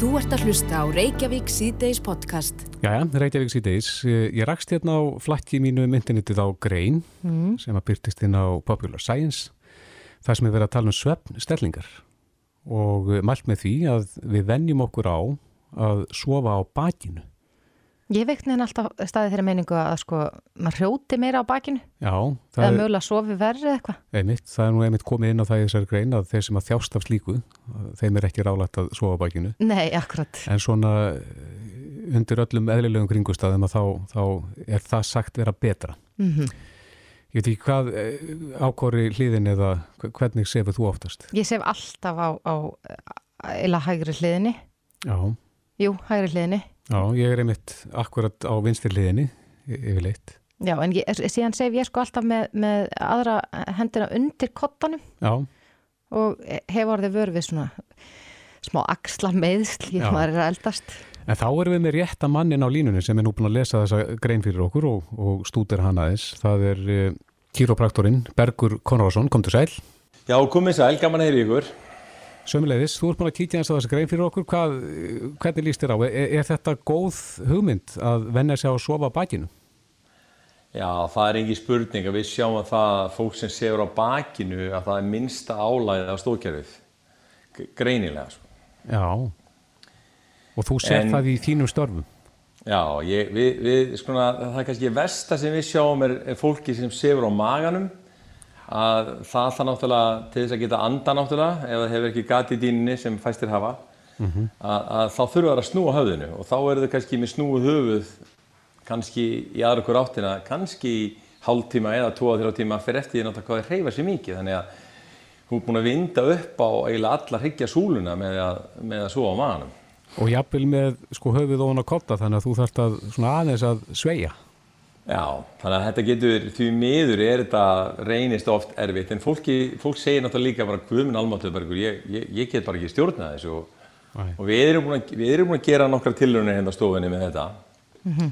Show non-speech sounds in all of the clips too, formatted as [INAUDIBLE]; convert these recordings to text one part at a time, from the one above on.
Þú ert að hlusta á Reykjavík síðdeis podcast. Jæja, Reykjavík síðdeis. Ég rakst hérna á flakki mínu myndinitið á Grein mm. sem að byrtist inn á Popular Science. Það sem er verið að tala um svefnstellingar og mælt með því að við vennjum okkur á að sofa á bakinu. Ég veikni henni alltaf staðið þeirra meiningu að sko, maður hrjóti meira á bakinu. Já, eða er, mögulega sofi verri eða eitthvað. Einmitt, Það er nú einmitt komið inn á það í þessari grein að þeir sem að þjást af slíku þeim er ekki rálægt að sofa á bakinu. Nei, akkurat. En svona undir öllum eðlilegum kringustafðum að þá, þá er það sagt vera betra. Mm -hmm. Ég veit ekki hvað eh, ákóri hliðin eða hvernig sefur þú oftast? Ég sef alltaf á, á eila hægri hliðinni. Já. Jú, hægri hliðinni Já, ég er einmitt akkurat á vinstirliðinni yfirleitt. Já, en ég, síðan sef ég sko alltaf með, með aðra hendina undir kottanum Já. og hef orðið vörfið svona smá axla meðsl ég maður er að eldast. En þá erum við með rétta mannin á línunni sem er nú búin að lesa þessa grein fyrir okkur og, og stútir hann aðeins. Það er eh, kýrópraktorinn Bergur Konradsson, kom til sæl. Já, komið sæl, gaman að heyra ykkur. Sömulegis, þú ert búin að kýtja eins á þessu grein fyrir okkur, Hvað, hvernig líst þér á? Er, er þetta góð hugmynd að venna sig á að sofa á bakinu? Já, það er engi spurning að við sjáum að það fólk sem sefur á bakinu að það er minsta álæðið á stókjærfið, greinilega. Sko. Já, og þú ser en, það í þínum störfum? Já, ég, við, við, skona, það er kannski versta sem við sjáum er, er fólki sem sefur á maganum að það það náttúrulega til þess að geta anda náttúrulega ef það hefur ekki gati í dýninni sem fæstir hafa mm -hmm. að, að þá þurfa það að snúa höfðinu og þá er það kannski með snúið höfuð kannski í aðra okkur áttina kannski í hálf tíma eða 2-3 tíma fyrir eftir því náttúrulega hvað er reyfa sér mikið. Þannig að hún er búin að vinda upp á eiginlega allar higgja súluna með að, með að svo á maðanum Og jafnvel með sko höfuð ofan á kotta þannig að þú þarfst að aðeins að sveia Já, þannig að þetta getur, því miður er þetta reynist oft erfitt en fólki, fólk segir náttúrulega líka bara Guðminn Almatöðbergur, ég, ég, ég get bara ekki stjórnað þessu. Og, og við erum búin að, við erum búin að gera nokkra tilröðinir hérna á stofunni með þetta. Mm -hmm.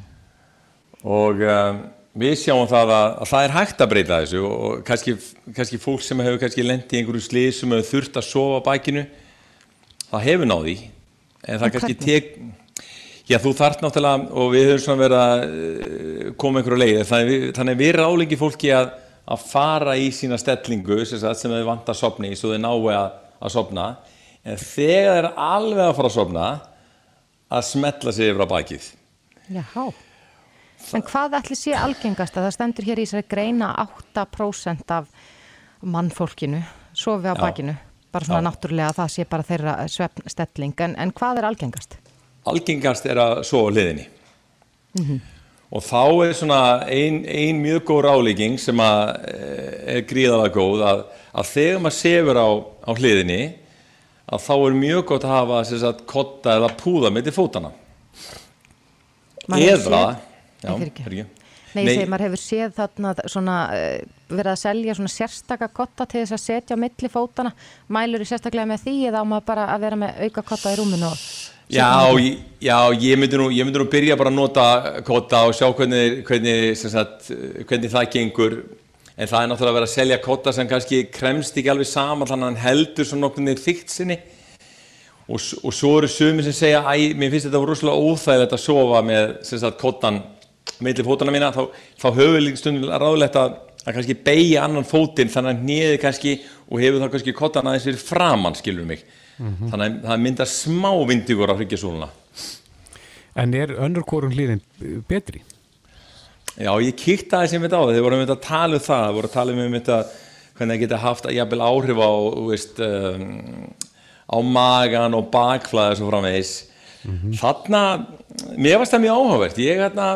og um, við sjáum það að, að það er hægt að breyta þessu og kannski, kannski fólk sem hefur kannski lendið í einhverju slið sem hefur þurft að sofa bækinu, það hefur náði en það kannski tek Já, þú þart náttúrulega, og við höfum svona verið að eh, koma einhverju leið, þannig að við ráleiki fólki að, að fara í sína stellingu sem þau vant að sopna í, svo þau náu að, að sopna, en þegar þeir eru alveg að fara að sopna, að smetla sig yfir á bakið. Jáhá, en hvað ætli sé algengast að það stendur hér í þessari greina 8% af mannfólkinu, sofi á Já. bakinu, bara svona Já. náttúrulega að það sé bara þeirra svefnstelling, en, en hvað er algengast? Algengast er að sofa hliðinni. Mm -hmm. og þá er svona ein, ein mjög góð rálegging sem að eh, er gríðalega góð að, að þegar maður sefur á, á hliðinni að þá er mjög gott að hafa sagt, kotta eða púða með til fótana eða já, Nei, ég segi, maður hefur séð þarna svona, uh, verið að selja svona sérstakka kotta til þess að setja á milli fótana mælur í sérstaklega með því eða á maður bara að vera með auka kotta í rúminu? og Já, já, ég myndi nú, ég myndi nú byrja bara að nota kóta og sjá hvernig, hvernig, sagt, hvernig það gengur. En það er náttúrulega að vera að selja kóta sem kannski kremst ekki alveg saman þannig að hann heldur svona nokkur niður þygt sinni. Og, og svo eru sumi sem segja æ, mér finnst þetta rosalega óþægilegt að sofa með kótan meðli fótana mína. Þá, þá höfum við stundum ráðlegt að, að kannski beigja annan fótinn þannig að nýði kannski og hefur þá kannski kótan aðeins fyrir framann skilur mig mm -hmm. þannig að það myndar smá vindigur á hryggjasóluna En er önnur korun hlýðin betri? Já, ég kýtti aðeins um þetta á það þeir voru um þetta að tala um það, þeir voru að tala um þetta hvernig það geta haft jafnvel áhrif á veist, um, á magan og bakflæði svo framvegis mm -hmm. þarna mér varst það mjög áhugavert ég, þarna,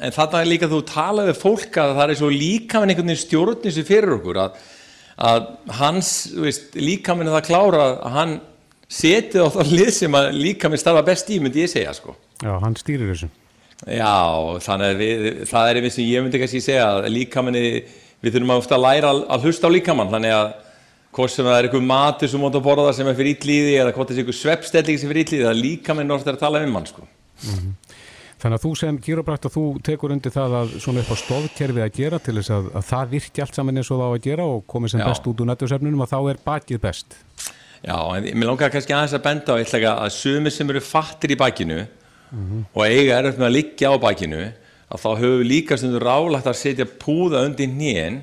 en þarna er líka þú talaði við fólk að það er svo líka með einhvern veginn stjórnissi fyrir okkur að, að hans veist, líka með það klára að hann setið á það lið sem að líka með starfa best í, myndi ég segja sko. Já, hann stýrir þessu. Já, þannig að við, það er einmitt sem ég myndi kannski segja að líkamanni, við þurfum að ofta að læra að, hlusta á líkamann, þannig að hvort sem það er einhver matur sem móta að borða sem er fyrir ítlýði eða hvort það er einhver sveppstelling sem er fyrir ítlýði, það er líkamann orðið að tala um mann sko. Mm -hmm. Þannig að þú sem kýrabrætt að þú tekur undir það að svona upp á stofkerfið að gera til þess að, að það virki allt saman eins og þá að gera og komið sem Já. best út úr nættusefnunum að þá er bakið best. Já, en mér langar kannski aðeins að benda á eitthvað að sumi sem eru fattir í bakinu mm -hmm. og eiga er með að liggja á bakinu að þá höfum við líka stundur rálægt að setja púða undir nýjen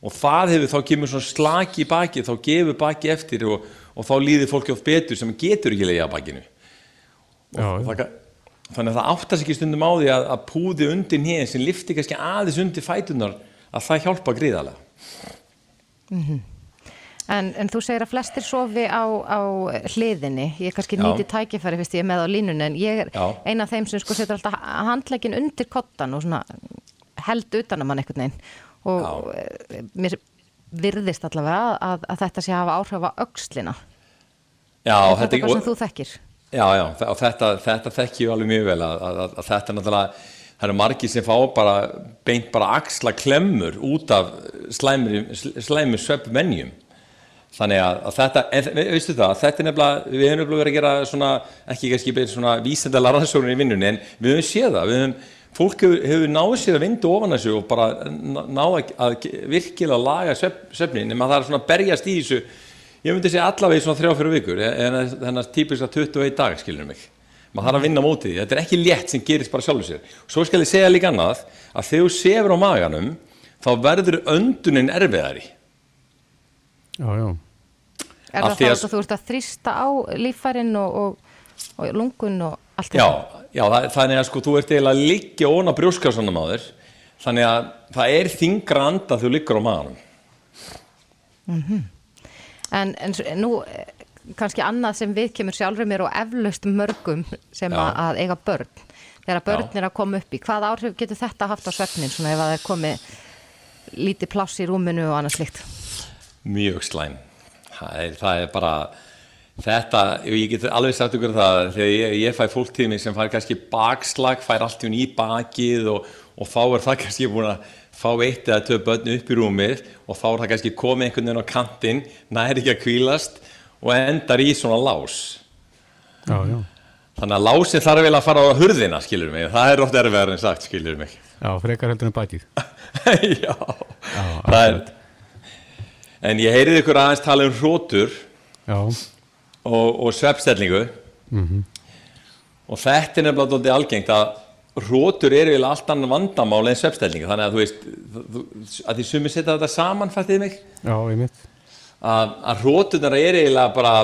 og það hefur þá kemur svona slaki í baki þá gefur baki eftir og, og þá líðir fólki of betur sem getur ekki leiða á bakinu Já, það, þannig að það áttast ekki stundum á því að, að púði undir nýjen sem lifti kannski aðeins undir fætunar að það hjálpa gríðarlega mm -hmm. En, en þú segir að flestir sofi á, á hliðinni, ég er kannski nýti tækifæri fyrst ég er með á línun en ég er Já. eina af þeim sem sko setur alltaf handlegin undir kottan og svona held utan að mann eitthvað neinn og Já. Eh, mér virðist allavega að, að þetta sé að hafa áhrif á aukslina. Já, er þetta er eitthvað sem þú þekkir? Já, já, og þetta, þetta þekki ég alveg mjög vel að, að, að þetta er náttúrulega, það eru margir sem fá bara beint bara axla klemmur út af slæmur sveppmennjum þannig að, að þetta, en veistu það, þetta er nefnilega, við hefum nefnilega verið að gera svona, ekki kannski beir svona vísendala rannsóknir í vinnunni, en við hefum séð það, við hefum, fólk hefur, hefur náðu sér að vindu ofan þessu og bara náðu að virkilega laga söfnin, en maður þarf svona að berjast í þessu, ég myndi segja allavega í svona þrjá-fjöru vikur, en þannig að típiska 21 dag, skiljum mig, maður þarf að vinna mótið því, þetta er ekki létt sem gerist bara sjálfur sér, svo skal ég segja líka annað, að þegar þú sefur á maganum, þá verður öndunin erfiðari. Já, já. Er það þá að þú ert að þrýsta á lífærin og, og, og lungun og allt þetta? Já, já það, þannig að sko þú ert eiginlega að liggja óna brjóskjásanum á þér þannig að það er þingra anda þegar þú liggur á maðurum mm -hmm. en, en nú kannski annað sem við kemur sjálfur mér og eflaust mörgum sem að, að eiga börn þegar börn er að koma upp í hvað áhrif getur þetta haft á svefnin svona ef að það er komið lítið pláss í rúminu og annað slikt Mjög slæm. Það er, það er bara þetta, ég get alveg sagt ykkur það þegar ég, ég fæ fólk til mig sem fær kannski bakslag, fær allt í bakið og, og þá er það [LAUGHS] kannski búin að fá eitt eða tvö börn upp í rúmið og þá er það kannski komið einhvern veginn á kantinn næri ekki að kvílast og endar í svona lás. Já, já. þannig að lásin þarf vel að fara á hurðina skilur mig, það er oft erfiðar en sagt skilur mig. Já, frekar heldur en bakið. [LAUGHS] Já, já það er en ég heyrið ykkur aðeins tala um hrótur og, og sveppstellingu mm -hmm. og þetta er nefnilega doldið algengt að hrótur eru vel allt annan vandamál en sveppstellingu þannig að þú veist þú, að því sumi setja þetta saman fættið mig. Já, að, að hrótunar er eiginlega bara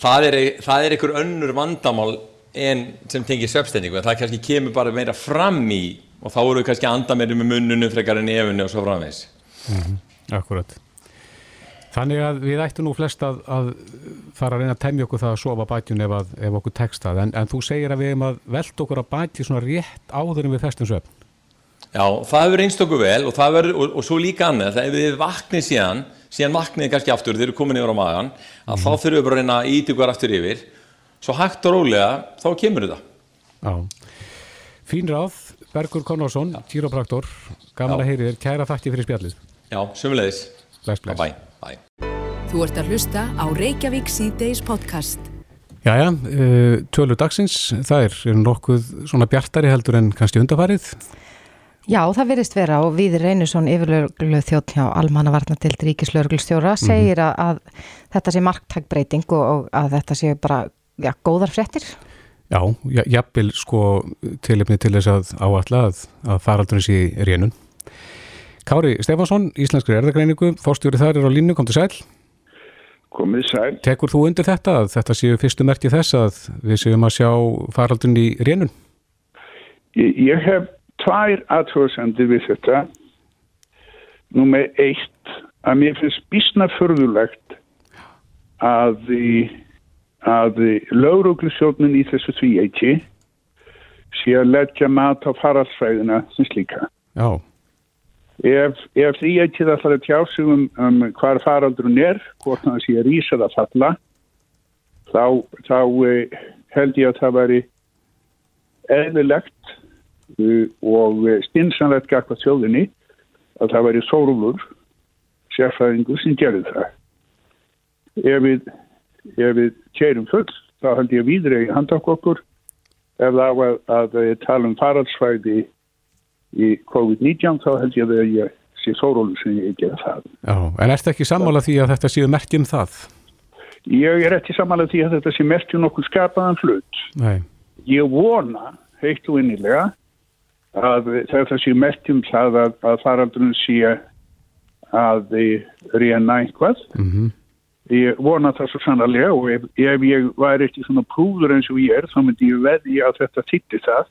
það er, það er ykkur önnur vandamál en sem tengir sveppstellingu en það kannski kemur bara meira fram í og þá eru við kannski að anda meira með munnunu frekar en efunu og svo framvegs mm -hmm. Akkurat Þannig að við ættum nú flest að, að fara að reyna að temja okkur það að sofa bætjun ef, að, ef okkur tekst það, en, en þú segir að við hefum að velta okkur að bætja svona rétt áður en við festum söfn. Já, það hefur reynst okkur vel og, verður, og, og svo líka annað, það ef við vaknið síðan, síðan vaknið kannski aftur, þeir eru komin yfir á magan, að mm. þá þurfum við bara að reyna að íti okkur aftur yfir, svo hægt og rólega, þá kemur þetta. Já, fín ráð, Bergur Konnarsson, kýrópraktor, gaman að heyri þér, kæra þakki fyrir spjallið. Já, sömulegis. Bless, bless. Bye. Þú ert að hlusta á Reykjavík C-Days podcast. Jæja, uh, tölur dagsins, það er, er nokkuð svona bjartari heldur en kannski undafarið? Já, það verist vera og Víður Reynursson, yfirlöglu þjótt hjá Almannavarnatild Ríkislauglustjóra, mhm. segir mm -hmm. að, að þetta sé marktækbreyting og, og að þetta sé bara, já, góðar frettir. Já, jafnvel sko tilipni til þess að áalla að, að faraldurinn sé rénun. Kári Stefansson, Íslenskri erðagreiningu, fórstjóri þar er á línu, kom til sæl. Komið sæl. Tekur þú undir þetta að þetta séu fyrstu merkið þess að við séum að sjá faraldun í rénun? Ég, ég hef tvær aðhversendir við þetta. Númer eitt, að mér finnst bísna förðulegt að, að lauruglisjónin í þessu tvíeiti sé að leggja mat á faraldsfræðina sem slíka. Já. Ef, ef því ekki það þarf að tjásum um, um hvar faraldrun er, hvort það sé að rýsa það falla, þá, þá uh, held ég að það væri eðlilegt uh, og stinsanlegt gafka þjóðinni að það væri sórulur sérfæðingu sem gerir það. Ef við, ef við keirum full, þá held ég að viðregi handtak okkur ef það var að, að tala um faraldsfæði í COVID-19 þá held ég að ég sé þórólu sem ég gera það. Já, en ert ekki sammála því að þetta séu merkjum það? Ég er ekki samanlega því að þetta sé merkjum nokkuð skapaðan hlut. Nei. Ég vona, heitt og innilega, að þetta sé merkjum það að, að faraldurinn sé að reyna einhvað. Mm -hmm. Ég vona það svo sannarlega og ef, ef ég væri ekki svona prúður eins og ég er þá myndi ég veði að þetta þitti það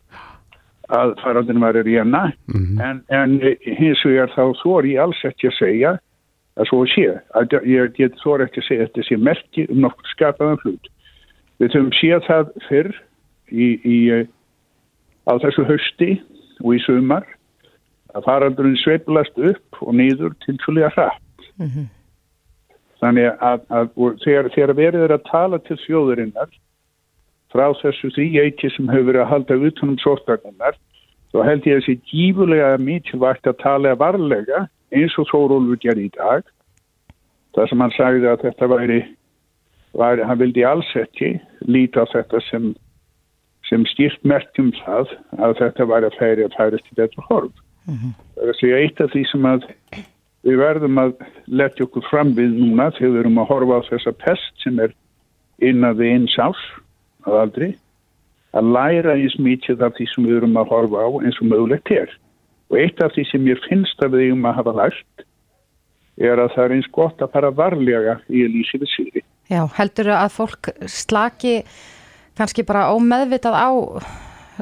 að faraldurinn væri reyna. Mm -hmm. en, en hins vegar þá þór ég alls ekki að segja að svo sé. Að ég get þó ekki að segja að þetta sé merki um nokkur skapaðan hlut. Við höfum séð það fyrr í, í, á þessu hösti og í sumar að faraldurinn sveiflast upp og nýður til svolítið að hrapp. Mm -hmm. Þannig að, að þegar, þegar verið er að tala til þjóðurinnar frá þessu eiti sem hefur verið að halda utanum sóttarninnar þá held ég að þessi gífulega mikilvægt að tala varlega eins og Þórólfur gerði í dag þar sem hann sagði að þetta væri, væri hann vildi alls ekki líta þetta sem, sem stýrt merkjum það að þetta væri að færi að færi til þetta horf. Mm -hmm. Er segja eitt af því sem að við verðum að letja okkur fram við núna þegar við erum að horfa á þessa pest sem er innan við eins ás að aldrei að læra eins mikið af því sem við erum að horfa á eins og mögulegt er og eitt af því sem ég finnst að við erum að hafa lært er að það er eins gott að fara varlega í að lýsi við síri. Já, heldur að fólk slaki kannski bara ómeðvitað á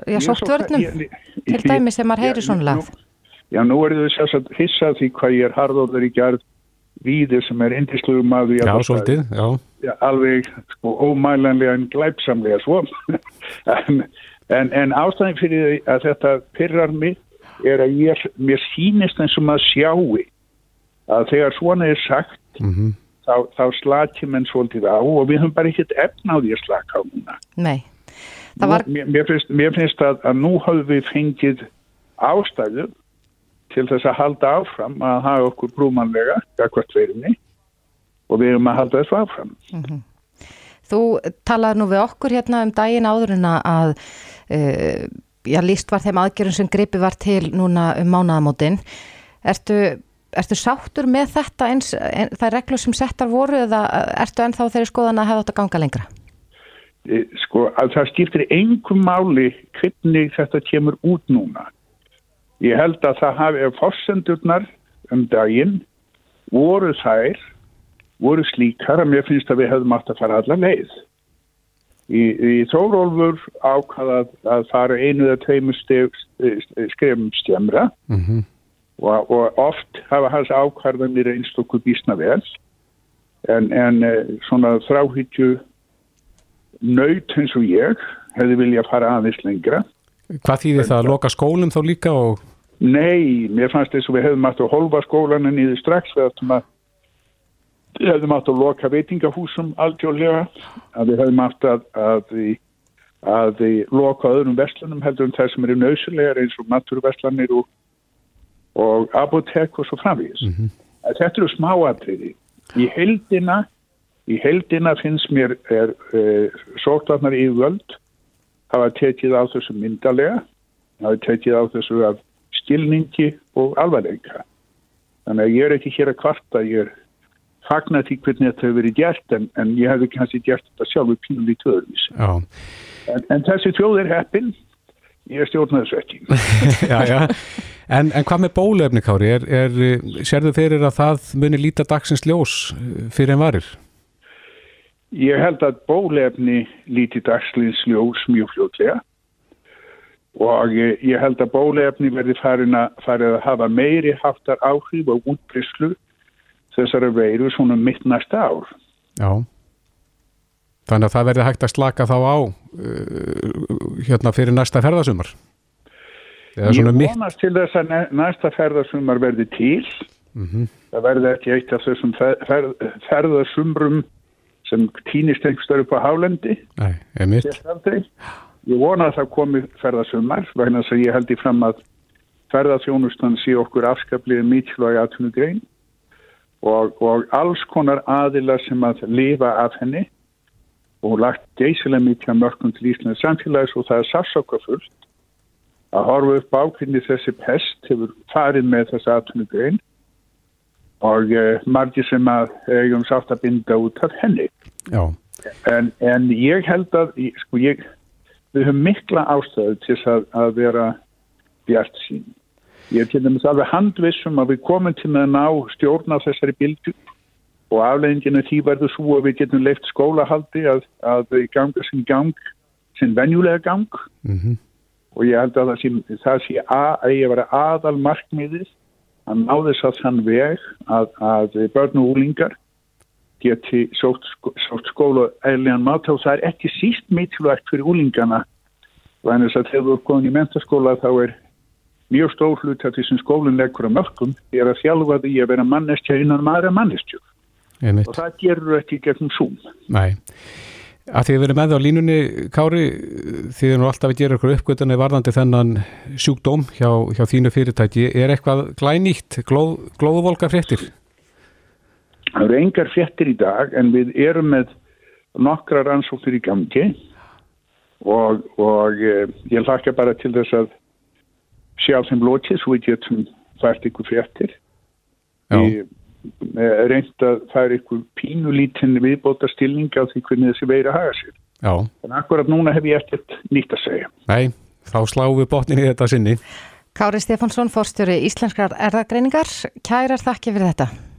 já, sóttvörnum til dæmi sem maður heyri svona lagð? Já, nú er þau þess að hissa því hvað ég er harðorður í gerð víðir sem er indisluðum maður. Já, svolítið, já. Já, alveg sko, ómælanlega en glæpsamlega svo. [LAUGHS] en, en, en ástæðin fyrir að þetta pyrrar mig er að ég, mér sínist eins og maður sjáu að þegar svona er sagt mm -hmm. þá, þá slakir menn svolítið á og við höfum bara ekkert efna á því að slaka á núna. Nei. Var... Nú, mér, finnst, mér finnst að, að nú hafum við fengið ástæðu til þess að halda áfram að hafa okkur brúmanlega akkvært veirinni og við höfum að halda þessu áfram. Mm -hmm. Þú talaði nú við okkur hérna um daginn áðurina að uh, já, líst var þeim aðgerðum sem gripi var til núna um mánaðamótin. Ertu Ertu sáttur með þetta eins, en, það er reglur sem settar voru eða ertu ennþá þeirri skoðan að hefða þetta ganga lengra? Sko að það skiptir einhver máli hvernig þetta kemur út núna. Ég held að það hafi fórsendurnar um daginn voru þær, voru slíkar að mér finnst að við hefðum átt að fara alla leið. Í, í Þórólfur ákvaða að fara einu eða tveimu skrefum stjemra mm -hmm og, og oft hafa hans ákvarðanir einst okkur bísna vel en, en eh, svona þráhyggju nöyt eins og ég hefði viljað fara aðeins lengra Hvað þýðir það að loka skólum þá líka? Og... Nei, mér fannst þess að við hefðum átt að holfa skólanu nýður strax við hefðum að við hefðum átt að loka veitingahúsum alltjóðlega að við hefðum átt að, að, að, að loka öðrum vestlunum heldur um það sem eru nöðsulegar eins og naturvestlanir og og apotek og svo framvís. Mm -hmm. Þetta eru smáatriði. Í heldina, í heldina finnst mér er uh, sótvarnar í völd hafa tekið á þessu myndalega, hafa tekið á þessu af skilningi og alvarleika. Þannig að ég er ekki hér að kvarta, ég er fagnat í hvernig þetta hefur verið gert en, en ég hefði kannski gert þetta sjálfur pínum í töðurvísi. En, en þessi tjóð er heppin, ég stjórna þessu ekki. [LAUGHS] já, já. En, en hvað með bólefni, Kári? Er, er, sérðu fyrir að það muni líta dagsins ljós eh, fyrir en varir? Ég held að bólefni líti dagsins ljós mjög fljótlega og ég, ég held að bólefni verði farin að, farin að hafa meiri haftar áhrif og útbryslu þessari veiru svona mitt næsta ár. Já. Þannig að það verði hægt að slaka þá á uh, hérna fyrir næsta ferðasumar? Ég vonast til þess að næsta ferðarsumar verði til. Mm -hmm. Það verði ekki eitt af þessum fer, ferðarsumrum sem týnist einhverstar upp á hálendi. Nei, ég mitt. Ég vona að það komi ferðarsumar vegna þess að ég held í fram að ferðarþjónustan sé okkur afskaplið mikilvægi aðtunugrein og, og alls konar aðila sem að lifa af henni og lagt geysilega mikilvæg mörgum til Íslands samfélags og það er safsokafullt að horfa upp á hvernig þessi pest hefur farið með þessi aðtunugrein og uh, margir sem að eigum sátt að binda út af henni. En, en ég held að, sko ég, við höfum mikla ástöðu til að, að vera bjart sín. Ég er til dæmis alveg handvissum að við komum til að ná stjórna þessari bildu og aflegginginu því verður svo að við getum leift skólahaldi að, að ganga sem gang, sem venjulega gang Mm -hmm. og ég held að það sé, það sé að, að ég vera aðal markmiðið að ná þess að þann veg að, að börn og úlingar geti sótt, sótt skóla eðlinan mat og það er ekki síst mikilvægt fyrir úlingana þannig að þegar þú er komin í mentaskóla þá er mjög stór hlut að því sem skólinn leggur á mörgum er að þjálfa því að vera mannestja innan maður er mannestjur og það gerur ekki gegnum Zoom. Nei, að því að við erum með á línunni Kári, þið er nú alltaf að gera ykkur uppgötunni varðandi þennan sjúkdóm hjá, hjá þínu fyrirtæki. Er eitthvað glænýtt, glóð, glóðvolka fréttir? Það eru engar fréttir í dag en við erum með nokkra rannsóttir í gangi. Og, og eh, ég hlakka bara til þess að sjá þeim lokið svo við getum fært ykkur fréttir. Ég reynd að færa ykkur pínulítinn viðbóta stilning á því hvernig þessi veira haga sér. Já. en akkurat núna hef ég ekkert nýtt að segja. Nei, þá sláum við botnin í þetta sinni. Kári Stefánsson, fórstjóri Íslenskar erðagreiningar Kærar þakki fyrir þetta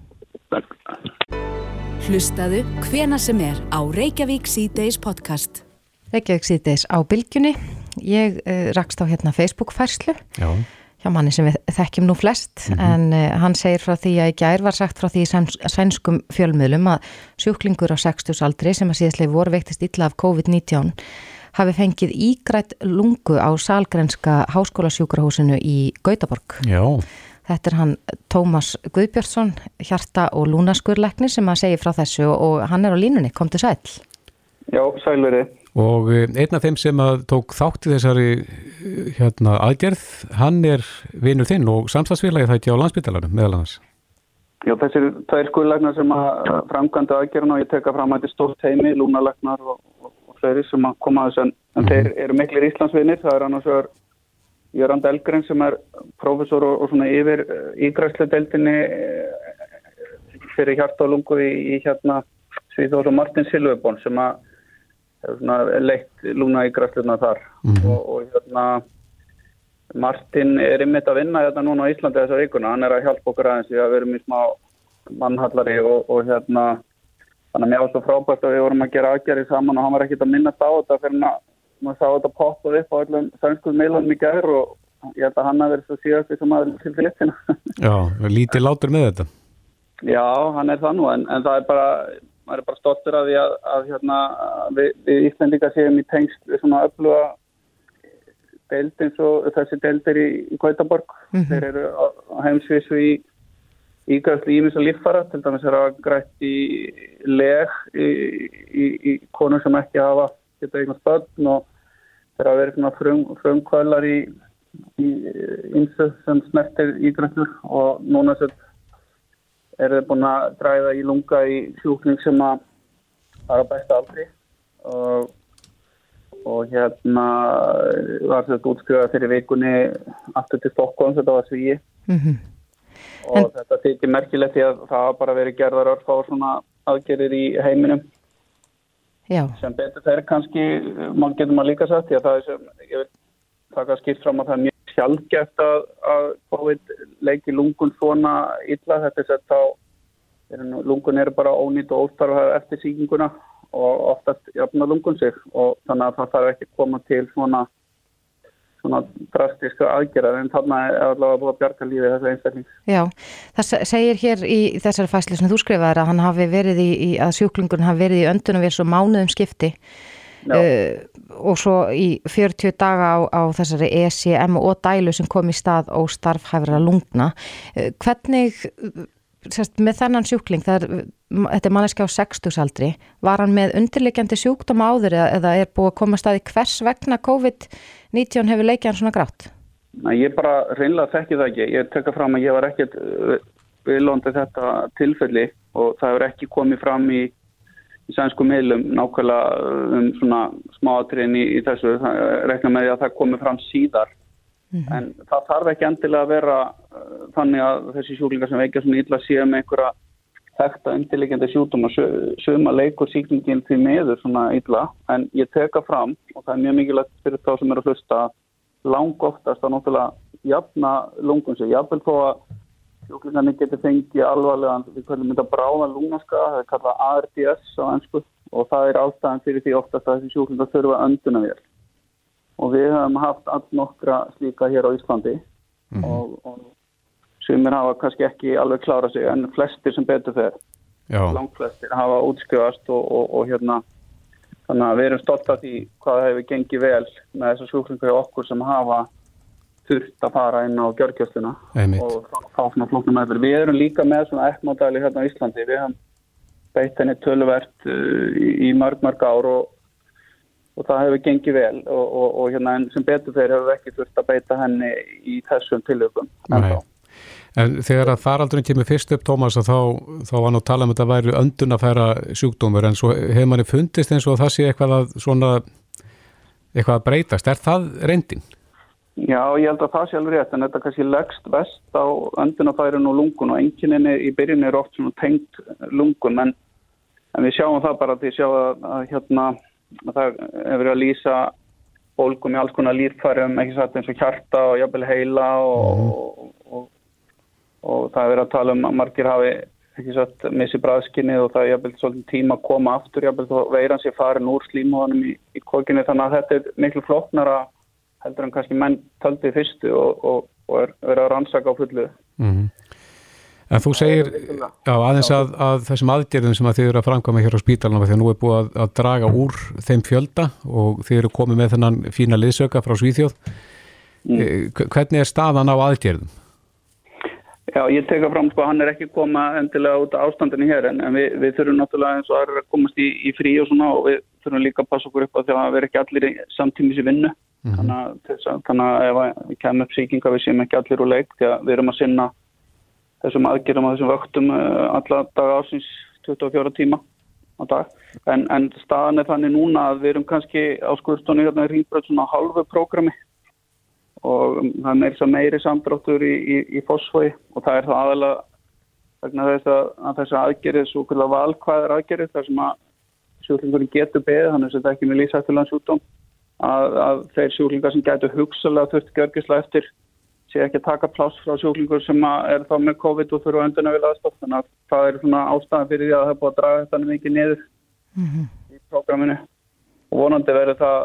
Hlustaðu hvena sem er á Reykjavík C-Days podcast. Reykjavík C-Days á bylgjunni. Ég uh, rakst á hérna Facebook-færslu Já. hjá manni sem við þekkjum nú flest Mhm. en uh, hann segir frá því að í gær var sagt frá því sænskum fjölmiðlum að sjúklingur á 60 aldri sem að síðastlega voru veiktist illa af COVID-19 hafi fengið ígrætt lungu á salgrenska háskólasjúkrahúsinu í Gautaborg. Já. Þetta er hann Tómas Guðbjörnsson, hjarta og lúnaskurleikni sem að segja frá þessu og hann er á línunni, kom til sæl. Já, sælveri. Og eh, einn af þeim sem að tók þátt í þessari eh, hérna, aðgerð, hann er vinur þinn og samstagsfélagi það ekki á landsbytalanum meðal annars. Já, þessir tvær skurlegnar sem að framkvæmda aðgerðina og ég teka fram að þetta er stórt heimi, lúnalegnar og, og, og fleiri sem að koma að þessu en, en þeir eru miklir Íslandsvinir, það er annars vegar Jörand Elgren sem er profesor og, og svona yfir ígræslu deildinni fyrir hjarta og lungu í, í hérna Svíþóð og Martin Silvebón sem að leitt lúna ígræsluna þar. Og, og hérna Martin er ymmit að vinna hérna núna á Íslandi þessar vikuna, hann er að hjálpa okkur aðeins við að við erum í smá mannhallari og, og hérna þannig að mér var svo frábært að við vorum að gera aðgerði saman og hann var ekkit að minnast á þetta fyrir að maður sá þetta poppað upp á öllum sænskuð meilunum í gær og ég held að hann hafi verið svo síðast sem aðeins til fylgtina. [LAUGHS] Já, lítið látur með þetta. Já, hann er það nú en, en það er bara, maður er bara stoltur af því að, að hérna, við, við Íslandika séum í tengst við svona öfluga deild eins og þessi deildir í, í Gautaborg. Þeir eru á, á heimsvísu í ígræðslu ímis og líffara, til dæmis er að grætt í leg í, í, í konur sem ekki hafa geta eignast börn og þeir hafa verið svona frum, frumkvælar í ímsu sem smertir ígræðslur og núna sér eru þið búin að dræða í lunga í sjúkning sem að er á besta aldri og, og hérna var þetta útskriðað fyrir vikunni aftur til Stokkons, þetta var svíi Mm -hmm. og en... þetta þykir merkilegt því að það bara verið gerðar örf á svona aðgerðir í heiminum Já. sem betur þeir kannski mann getur maður líka að það er sem ég vil taka skipt fram að það er mjög sjálfgeft að, að COVID leiki lungun svona illa þetta er sett á lungun eru bara ónýtt og óstarfa eftir síkinguna og oftast jafna lungun sig og þannig að það þarf ekki koma til svona svona drastiska aðgerðar en þarna er allavega búið að bjarga lífið þessu einstakling. Já, það segir hér í þessari fæsli sem þú skrifaður að hann hafi verið í, í að sjúklingun hafi verið í öndunum við svo mánuðum skipti uh, og svo í 40 daga á, á þessari ECM og dælu sem kom í stað og starfhæfra lungna. Uh, hvernig, sérst, með þennan sjúkling, er, þetta er manneski á 60 aldri, var hann með undirleikjandi sjúkdóma áður eða, eða er búið að koma staði hvers vegna COVID-19 hefur leikið hann svona grátt? Nei, ég bara reynlega þekki það ekki. Ég tekka fram að ég var ekkert viðlóndi þetta tilfelli og það hefur ekki komið fram í, í sænsku meilum nákvæmlega um svona smáatriðin í, í þessu. Það rekna með því að það komið fram síðar. Mm -hmm. En það þarf ekki endilega að vera uh, þannig að þessi sjúklingar sem veikja svona illa séu með einhverja þekta undirlegjandi sjúkdóma. Suma leikur síkningin því meður svona illa en ég teka fram og það er mjög mikilvægt fyrir þá sem eru að hlusta lang oftast að náttúrulega jafna lungun sig, jafnvel þó að sjúklingarnir getur fengið alvarlega við kvöldum þetta bráða lungaska það er kallað ARDS á ennsku og það er ástæðan fyrir því oftast að þessi sjúklingar þurfa önduna vel og við hefum haft allt nokkra slíka hér á Íslandi. Mm -hmm. og, og sem er hafa kannski ekki alveg klára sig en flestir sem betur fer. Langt flestir hafa útskjöfast og, og, og hérna þannig að við erum stolt af því hvað hefur gengið vel með þessar sjúklingar í okkur sem hafa þurft að fara inn á gjörgjöfluna og fá svona flóknum meðverð. Við erum líka með svona ekkmátæli hérna á Íslandi, við hefum beitt henni töluvert uh, í, í mörg mörg ár og, og það hefur gengið vel og, og hérna sem betur þeir hefur ekki þurft að beita henni í þessum tilökum en. En þegar að faraldurinn kemur fyrst upp, Tómas, þá, þá var nú að tala um að þetta væri öndun að færa sjúkdómur, en svo hefur manni fundist eins og það sé eitthvað að, svona, eitthvað að breytast. Er það reyndin? Já, ég held að það sé alveg rétt, en þetta kannski leggst vest á öndunafærin og lungun og engininni í byrjunni er oft svona tengt lungun, en, en við sjáum það bara að því sjáum að, hérna, það hefur verið að lýsa bólgum í alls konar lífærum, ekki satt eins og hjarta og jafnvel heila og, mm. og, og og það er verið að tala um að margir hafi ekki satt missi bræðskinni og það er jafnveld svolítið tíma að koma aftur jafnveld og veiran sér farin úr slímóðanum í, í kokkinni þannig að þetta er miklu floknara heldur en kannski menn taldið fyrstu og, og, og er verið að rannsaka á fullu. Mm. En þú segir já, aðeins að, að þessum aðgerðum sem að þið eru að framkvæma hér á spítalunum þegar nú er búið að, að draga úr þeim fjölda og þið eru komið með þennan fína liðsöka frá Svíþjóð. Mm. Eh, hvernig er staðan á aðgerðum? Já, ég teka fram sko, hann er ekki koma endilega út af ástandinu hér en við, við þurfum náttúrulega eins og aðra að komast í, í frí og svona og við þurfum líka að passa okkur upp á því að við erum ekki allir samtímis í vinnu. Mm -hmm. Þannig að, þannig að ef við kemum upp síkinga við séum ekki allir úr leik því að við erum að sinna þessum aðgerðum og þessum vöktum eh, alla daga ásins 24 tíma á dag. En, en staðan er þannig núna að við erum kannski á skurðstónu hérna í Ringbröð svona halvu prógrami og það er meira meiri samdráttur í, í, í fósfói og það er það aðalega vegna þess að, að þessu aðgerið svo kvölda valkvæðar aðgerið þar sem að sjúklingurinn getur beðið, þannig að þetta er ekki með lísættilegan sjúkdóm að, að þeir sjúklingar sem getur hugsalega þurft gjörgisla eftir sé ekki að taka pláss frá sjúklingur sem er þá með COVID og þurfa önduna vilja aðstof þannig að það er svona ástæðan fyrir því að það er búið að draga þetta mikið niður mm -hmm. í prógraminu. Og vonandi verður það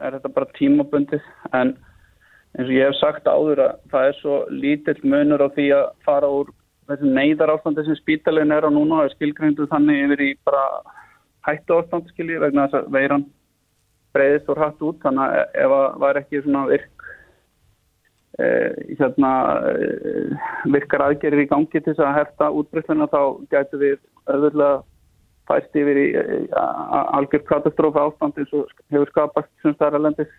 er þetta bara tímabundið. En eins og ég hef sagt áður að það er svo lítill munur á því að fara úr þessi neyðar ástandi sem spítalinn er á núna og er skilgrændu þannig yfir í bara hættu ástand skilji vegna þess að veiran breyðist og hætt út. Þannig að ef það var ekki svona virk hérna, eh, virkar aðgerir í gangi til þess að herta útbreysluna þá gætu við öðvöldlega fæst yfir í algjör katastrófa ástand eins og hefur skapast sem starralendis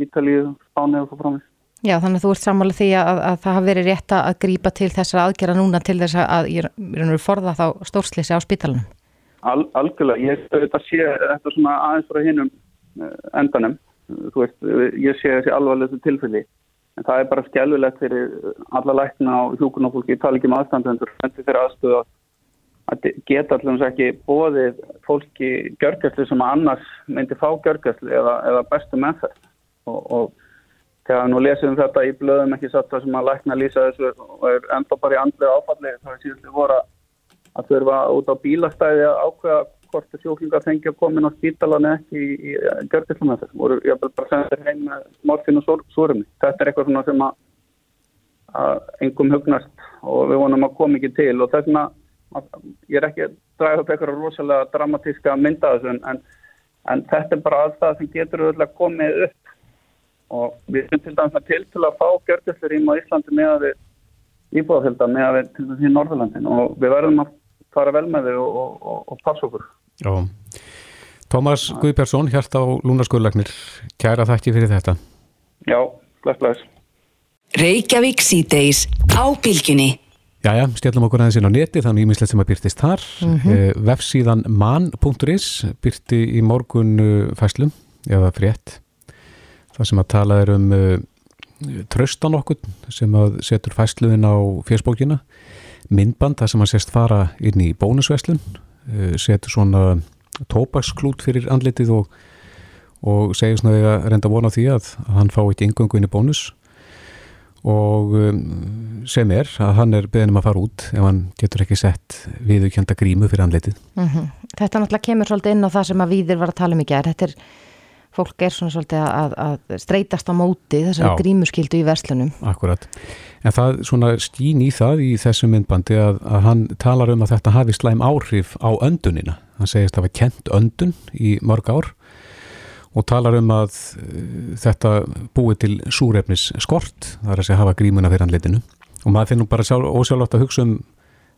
Ítalíu, Spáni og svo framins. Já, þannig að þú ert sammála því að, að það hafi verið rétt að grípa til þessar aðgerða núna til þess að ég er forða þá stórslýsi á spítalunum. Al, algjörlega, ég þetta sé þetta svona aðeins frá hinnum eh, endanum, þú veist, ég sé þessi alvarlega tilfelli, en það er bara skjálfilegt fyrir alla lækna og hjókunarfólki, ég tala ekki um aðstandendur, en þetta er aðstöða að geta allans ekki bóðið fólki gjörgjastlu sem annars myndi fá gjörgjastlu eða, eða bestu meðferð. Og, og þegar nú lesum við þetta í blöðum ekki satt það sem að lækna lýsa þessu og er enda bara í andlega áfalli það er síðan við voru að þurfa út á bílastæði að ákveða hvort það sjóklingar fengi að koma inn á spítalan ekki í, í görðislega með þessu voru ég bara sendir heim með morfin og súrumi þetta er eitthvað sem að, að engum hugnast og við vonum að koma ekki til. Og þess að ég er ekki að draga upp eitthvað rosalega dramatíska mynda þessu en, en þetta er bara alltaf sem getur auðvitað komið upp. Og við erum til dæmis til til að fá gjörgjörslur í Íslandi með að við íbúðafélda með að við til dæmis í Norðurlandin og við verðum að fara vel með þau og, og, og, og passa okkur Já, Tómas Guðbjörnsson hérst á Lúnarskuðlagnir kæra þakki fyrir þetta. Já, bless bless. Reykjavík síðdeis á bylginni Jæja, stjálfum okkur aðeins inn á neti þannig ímislegt sem að byrtist þar. Mm -hmm. vefsíðan man.is byrti í morgun fæslum eða frétt. Það sem að tala er um uh, tröstan okkur sem að setur fæsluðin á fjörsbókina myndband þar sem að sérst fara inn í bónusveslun setur svona tópaksklút fyrir andlitið og, og segir svona að reynda vona því að hann fá ekki yngöngu inn í bónus og um, sem er að hann er beðinum að fara út ef hann getur ekki sett viðukjönda grímu fyrir andlitið. Mm -hmm. Þetta náttúrulega kemur svolítið inn á það sem að viðir var að tala um í gerð. Þetta er, fólk er svona svolítið að, að streytast á móti þessari grímuskildu í verslunum. Akkurat. En það svona skín í það í þessu myndbandi að, að hann talar um að þetta hafi slæm áhrif á öndunina. Hann segist að það var kent öndun í mörg ár og talar um að uh, þetta búið til súrefnis skort, það er að segja hafa grímuna fyrir andleitinu og maður finnur bara ósjálflátt að hugsa um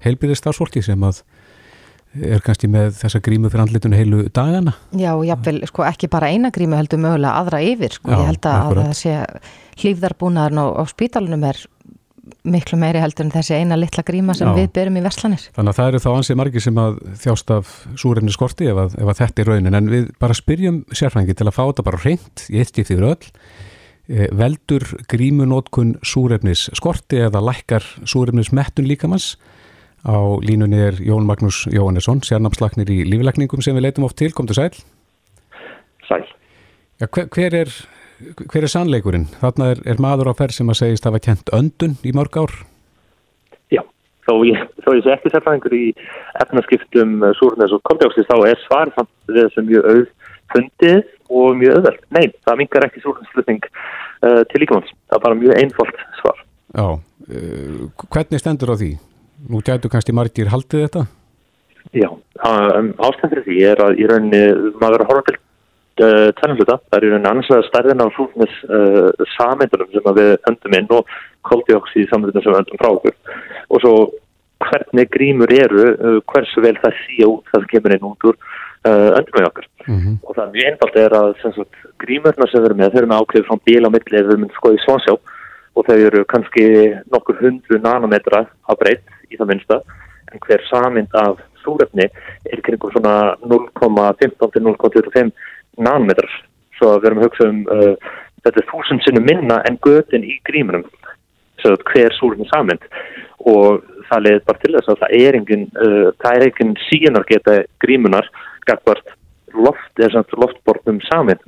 heilbyrðistarfsfólki sem að er kannski með þessa grímu fyrir andlitunni heilu dagana. Já, jáfnvel, sko, ekki bara eina grímu heldur mögulega aðra yfir, sko, Já, ég held að, að það sé hlýfðarbúnaðarn á, á spítalunum er miklu meiri heldur en þessi eina litla gríma sem Já. við byrjum í verslanir. Þannig að það eru þá ansið margi sem að þjást af súrefni skorti ef að, ef að þetta er raunin, en við bara spyrjum sérfængi til að fá þetta bara reynd í eitt skipti yfir öll e, veldur grímunótkun súrefnis skorti eða lækkar súrefnis mettun líkamanns Á línunni er Jón Magnús Jóhannesson, sérnamslagnir í líflækningum sem við leitum oft til. Komdu sæl. Sæl. Ja, hver, hver, er, hver er sannleikurinn? Þarna er, er maður á ferð sem að segist að hafa kent öndun í mörg ár. Já, þó ég, þó ég sé ekki sérfæðingur í efnarskiptum uh, súrnes og koldjóksins, þá er svar samt þessum mjög auð fundið og mjög auðveld. Nei, það mingar ekki súrnesflutning uh, til líkamanns. Það er bara mjög einfalt svar. Já, uh, hvernig stendur á því? Nú gætu kannski margir haldið þetta? Já, um, ástæðan fyrir því er að í rauninni maður að horfa til uh, tennanluta, það er í rauninni anslega stærðin á flúknis uh, sameindunum sem við öndum inn og koldioxíð sameindunum sem við öndum frá okkur og svo hvernig grímur eru, uh, hversu vel það út það kemur inn út úr uh, öndum með okkar mm -hmm. og það er mjög einfalt er að sagt, grímurna sem við erum með, þau eru með ákveð frá bíl á milli ef við myndum skoðið svonsjá og þau eru kannski nokkur hundru nanometra á breytt í það minnsta. En hver samind af súrefni er kringum svona 0,15 til 0,25 nanometrar. Svo að við erum að hugsa um uh, þetta er þúsund sinnum minna en götin í grímunum. Svo að hver súrefni samind og það leiðir bara til þess að það er engin uh, það er engin síðanar geta grímunar gagvart loft eða loftbornum samind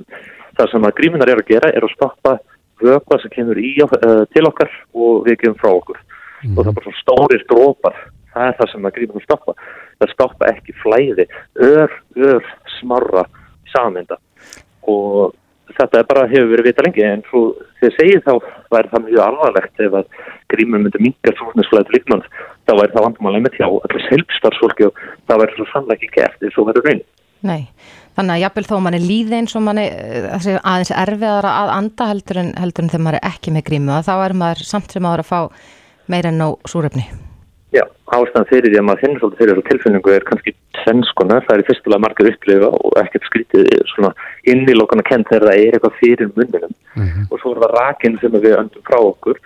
það sem að grímunar er að gera er að stoppa vöpa sem kemur í, uh, til okkar og við gefum frá okkur. Mm. og það er bara svona stórir drópar það er það sem að gríma að stoppa. Það stoppa ekki flæði. Ör, ör, smarra saminda og þetta er bara hefur verið vita lengi en svo þegar segið þá væri það mjög alvarlegt ef að grímum myndi minga súrnisflæði líkmann þá væri það vandamálega með hjá allir selgstarfsfólki og það væri svo sannlega ekki gert eins og verður raun Nei, þannig að jafnvel þó mann er líð eins og mann er aðeins erfiðara að anda heldur en, heldur en þegar maður er ekki með grímu þá er maður samt sem maður að fá meira en á súrefni. Já, ástæðan fyrir því að maður finnir svolítið fyrir þessu tilfinningu er kannski tvennskonar, það er í fyrstulega margar upplifa og ekkert skrítið svona innilókana kent þegar það er eitthvað fyrir munninum mm -hmm. og svo er það rakin sem við öndum frá okkur,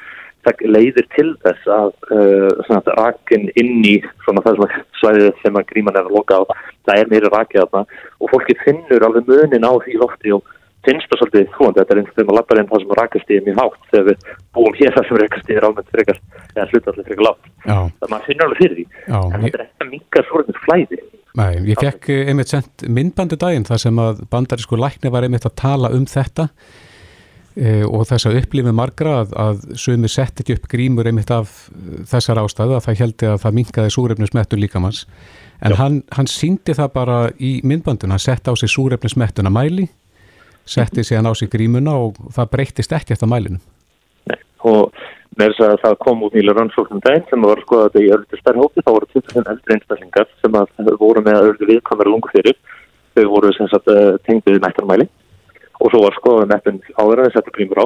það leiðir til þess að uh, rakin inn í svona það sem svæðið sem að gríman er að loka á, það er meira rakið af það og fólki finnur alveg munin á því lofti og finnst það svolítið þúandi, þetta er eins og þegar maður lappar inn það sem rakastíði mjög hátt þegar við búum hér það sem rakastíði er almennt frekar eða hlutallega frekar látt það maður finnur alveg fyrir því. Já, en þetta er ekki mingar svolítið flæði. Nei, ég fekk eh, einmitt sendt myndbandu daginn þar sem að bandarísku lækni var einmitt að tala um þetta og þess að upplifið margra að, að sumi sett ekki upp grímur einmitt af þessar ástæðu að það heldi að það minkaði súrefnismettur líkamanns en hann, hann síndi það bara í myndbandun, hann sett á sig súrefnismettuna mæli setti síðan á sig grímuna og það breyttist ekki eftir mælinum. Nei, og með þess að það kom út nýla rannsóknum dæn sem var skoðað þetta í öllu stærhópi, þá voru 20 eldri einstaklingar sem voru með öllu viðkamera lungu fyrir, þau voru sem sagt eh, tengduð mættarmæli og svo var skoðað meppin áður að það setja grímur á,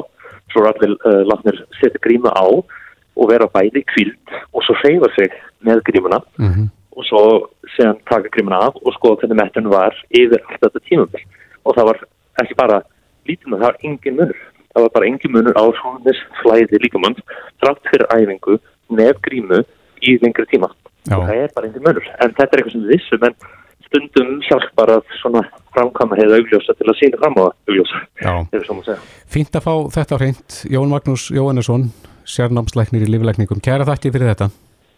svo var allir uh, látnir setja gríma á og vera bæði kvild og svo reyfa sig með grímuna. Mm -hmm. og svo séðan taka grímuna af og skoða hvernig mettin var yfir allt þetta tímum og það var ekki bara lítum að það var engin munur. Það var bara engin munur á svonis flæði líkamann frátt fyrir æfingu nefn grímu í lengri tíma. Já. og það er bara engin munur. En þetta er eitthvað sem við vissum en stundum sjálf bara svona framkama hefur augljósa til að sína fram á augljósa. Fínt að fá þetta á hreint, Jón Magnús Jóhannesson, sérnámsleiknir í lífleikningum. Kæra þakki fyrir þetta.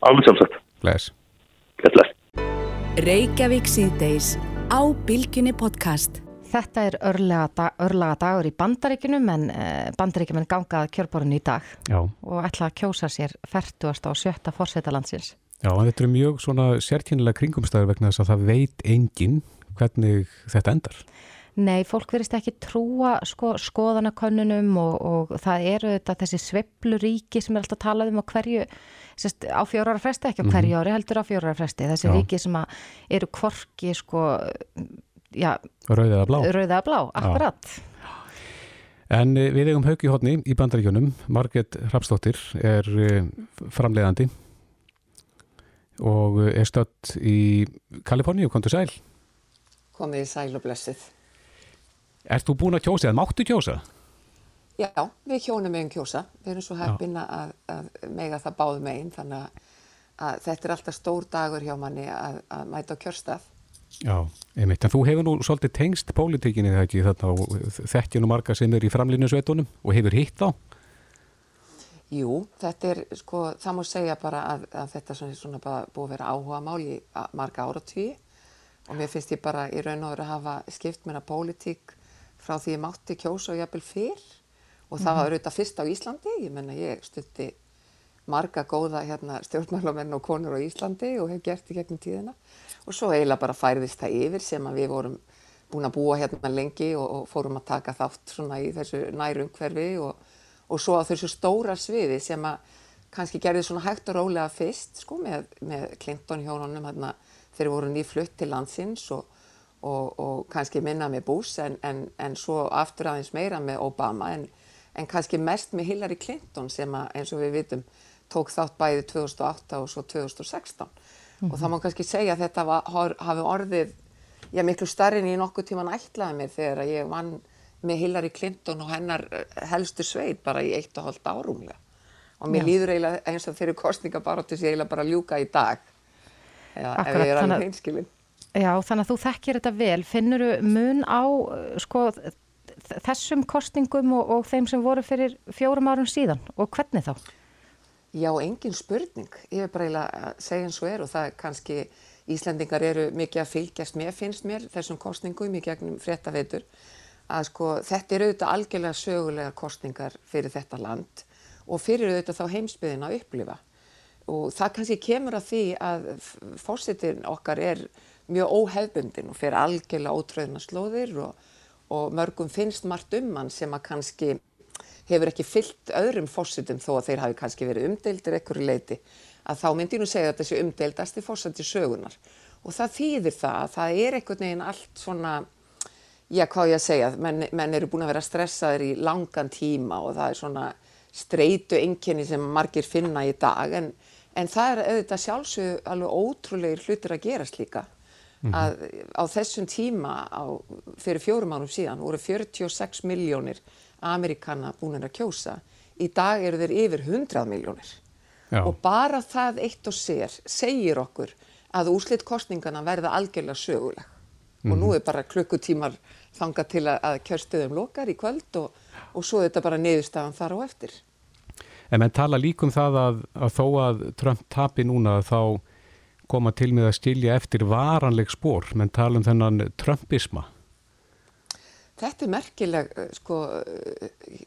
Alveg sjálfsagt. Leis. Reykjavík síðdeis á Bilginni podcast. Þetta er örlaga, dag, örlaga dagur í bandaríkunum en eh, bandaríkjumenn gangað kjörborun í dag Já. og ætla að kjósa sér 40. og 7. fórsetalandsins. Já, en þetta eru mjög svona sérkynnilega kringumstæður vegna þess að það veit enginn hvernig þetta endar. Nei, fólk verist ekki trúa sko, skoðanakönnunum og, og það eru þetta þessi sveppluríki sem er alltaf talað um á hverju, sérst, á fjórar fresti, ekki á hverju ári heldur á fjórar fresti, þessi Já. ríki sem eru kvorki sko, já, Rauðið að blá. rauða blá, akkurat. En eh, við eigum haug í hodni í bandaríkjunum. Marget Hrapsdóttir er eh, framleiðandi og eh, er stödd í Kaliforníu, kom til sæl. Komið í sæl og blessið. Ert þú búin að kjósa eða máttu kjósa? Já, við hjónum meginn kjósa. Við erum svo heppin að, að mega það báðum meginn þannig að, þetta er alltaf stór dagur hjá manni að, að mæta á kjörstað. Já, einmitt. En þú hefur nú svolítið tengst pólitíkinni þegar ekki þarna og þekkjunu marga sem er í framlýnusveitunum og hefur hitt þá? Jú, þetta er, sko, það má segja bara að, að þetta svona, svona bara búið að vera áhuga mál í marga áratví og mér finnst ég bara í raun og veru að hafa skipt að pólitík frá því ég mátti kjósa og jafnvel fyrr. Og það var auðvitað fyrst á Íslandi, ég menna ég stutti marga góða hérna, stjórnmálamenn og konur á Íslandi og hef gert í gegnum tíðina. Og svo eiginlega bara færðist það yfir sem að við vorum búin að búa hérna lengi og, og fórum að taka þátt svona í þessu nærumhverfi og, og svo á þessu stóra sviði sem að kannski gerði svona hægt og rólega fyrst sko með, með Clinton hjónunum hérna þeir voru nýflutt til landsins og, og, og kannski minna með Bush en, en, en svo aftur aðeins meira með Obama. En, en kannski mest með Hillary Clinton sem að eins og við vitum tók þátt bæði 2008 og svo 2016 og það má kannski segja að þetta var, hafi orðið já, miklu starri en ég nokkuð tíman ætlaði mér þegar ég vann með Hillary Clinton og hennar eh, helstu sveit bara í eitt og hálft árumlega og mér Já. líður eiginlega eins og fyrir kostningabaróttu sé eiginlega bara ljúka í dag ef Akkurat, ég er alveg hreinskilin Já, þannig að þú þekkir þetta vel. Finnur mun á sko, þessum kostningum og, og þeim sem voru fyrir fjórum árum síðan og hvernig þá? Já, engin spurning. Ég er bara eiginlega að segja eins og er og það er kannski Íslendingar eru mikið að fylgjast með, finnst mér, þessum kostningum í gegnum fréttaveitur að sko þetta eru auðvitað algjörlega sögulega kostningar fyrir þetta land og fyrir auðvitað þá heimsbyðin að upplifa og það kannski kemur að því að fórsetin okkar er mjög óhefbundin og fyrir algjörlega ótröðna slóðir og, og mörgum finnst margt um hann sem að kannski hefur ekki fyllt öðrum fórsetum þó að þeir hafi kannski verið umdeildir ekkur leiti að þá myndi ég nú segja að þessi umdeildasti fórseti sögunar og það þýðir það að það er einhvern veginn allt svona já hvað ég að segja, menn, menn eru búin að vera stressaður í langan tíma og það er svona streitu einkenni sem margir finna í dag en, en það er auðvitað sjálfsög alveg ótrúlegir hlutir að gerast líka. Að á þessum tíma á, fyrir fjórum árum síðan voru 46 miljónir Amerikana búin að kjósa. Í dag eru þeir yfir 100 miljónir Já. og bara það eitt og sér segir okkur að úrslit kostningana verða algjörlega söguleg. Og nú er bara klukkutímar þangað til að, kjörstöðum lokar í kvöld og, og svo er þetta bara niðurstaðan þar á eftir. En menn tala líka um það að, að þó að Trump tapi núna þá koma til með að skilja eftir varanleg spór, menn tala um þennan Trumpisma. Þetta er merkileg eh, sko, eh,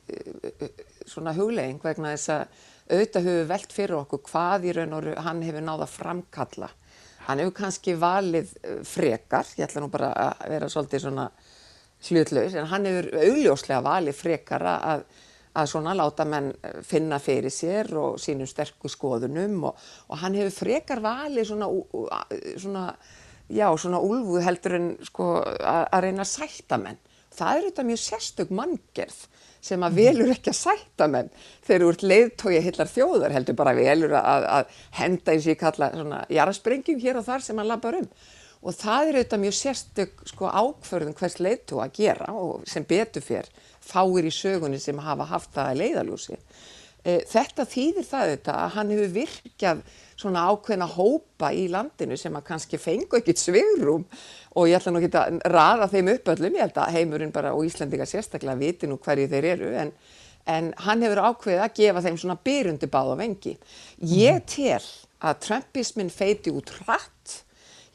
eh, svona huglegging vegna þess að auðvitað hefur velt fyrir okkur hvað í raun og hann hefur náða framkalla. Hann hefur kannski valið frekar, ég ætla nú bara að vera svolítið svona hlutlaus, en hann hefur augljóslega valið frekar að, að svona láta menn eh, finna fyrir sér og sínum sterku skoðunum og, og hann hefur frekar valið svona, svona já, svona úlfuð heldur en sko að að reyna að sætta menn. Það er auðvitað mjög sérstök manngerð sem að velur ekki að sætta menn þegar þú ert leiðtói hillar þjóðar heldur bara velur að, að henda eins og ég kalla svona jarðsprengjum hér og þar sem hann lappar um. Og það er auðvitað mjög sérstök sko ákförðun hvers leiðtói að gera og sem betur fyrr fáir í sögunni sem hafa haft það að leiðalúsi. E, þetta þýðir það þetta að hann hefur virkjað svona ákveðna hópa í landinu sem að kannski fengu ekkit svigrum og ég ætla nú ekki að raða þeim upp öllum, ég held að heimurinn bara og Íslandingar sérstaklega viti nú hverju þeir eru en, en hann hefur ákveðið að gefa þeim svona byrjundi báða vengi. Ég tel að Trumpismin feiti út hratt,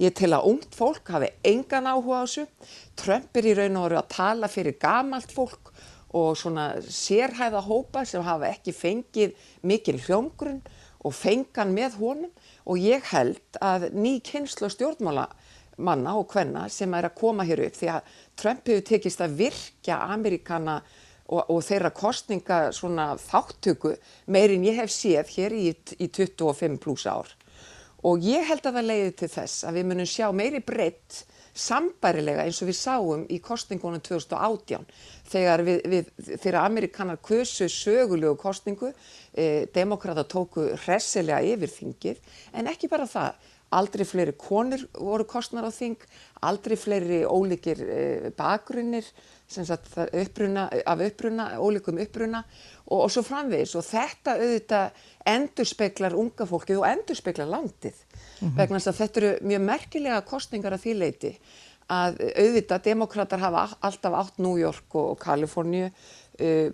ég tel að ungt fólk hafi engan áhuga á þessu, Trump er í raun og veru að tala fyrir gamalt fólk og svona sérhæða hópa sem hafa ekki fengið mikil hljómgrunn og fengan með honum. Og ég held að ný kynslu stjórnmála manna og hvenna sem er að koma hér upp því að Trump hefur tekist að virkja Amerikana og, og þeirra kostninga svona þáttöku meirinn ég hef séð hér í, í 25 pluss ár og ég held að það leiði til þess að við munum sjá meiri breytt sambærilega eins og við sáum í kostningunum 2018 þegar við, við þegar Amerikanar kösu sögulegu kostningu eh, demokrata tóku hressilega yfir þingið. En ekki bara það aldrei fleiri konur voru kostnar á þing aldrei fleiri ólíkir eh, bakgrunnir uppruna, af uppruna, ólíkum uppruna og, og svo framvegis. Og þetta auðvitað endur speklar unga fólkið og endur speklar landið. Mm -hmm. vegna þess að þetta eru mjög merkilega kostningar af því leiti að auðvitað demokrater hafa alltaf átt New York og Kaliforníu uh,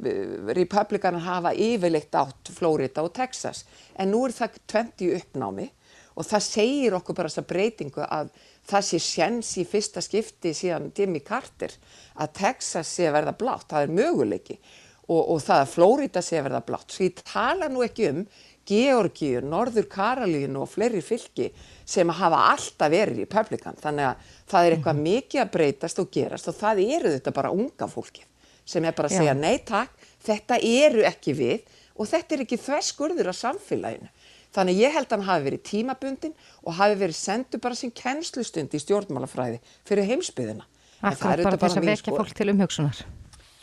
republikanar hafa yfirleitt átt Florida og Texas. En nú er það 20 uppnámi og það segir okkur bara þessa breytingu að það sé sjens í fyrsta skipti síðan Jimmy Carter að Texas sé að verða blátt, það er möguleiki og, og það að Florida sé að verða blátt svo ég tala nú ekki um Georgíu, Norður Karalínu og fleiri fylki sem hafa alltaf verið í publikan þannig að það er eitthvað -hmm. mikið að breytast og gerast og það eru þetta bara unga fólki sem er bara að segja Já. nei takk, þetta eru ekki við og þetta er ekki þverskurður af samfélaginu. Þannig ég held að hann hafi verið tímabundin og hafi verið sendu bara sín kennslustund í stjórnmálafræði fyrir heimsbyðina. Akkur bara þess að vekja fólk til umhugsunar.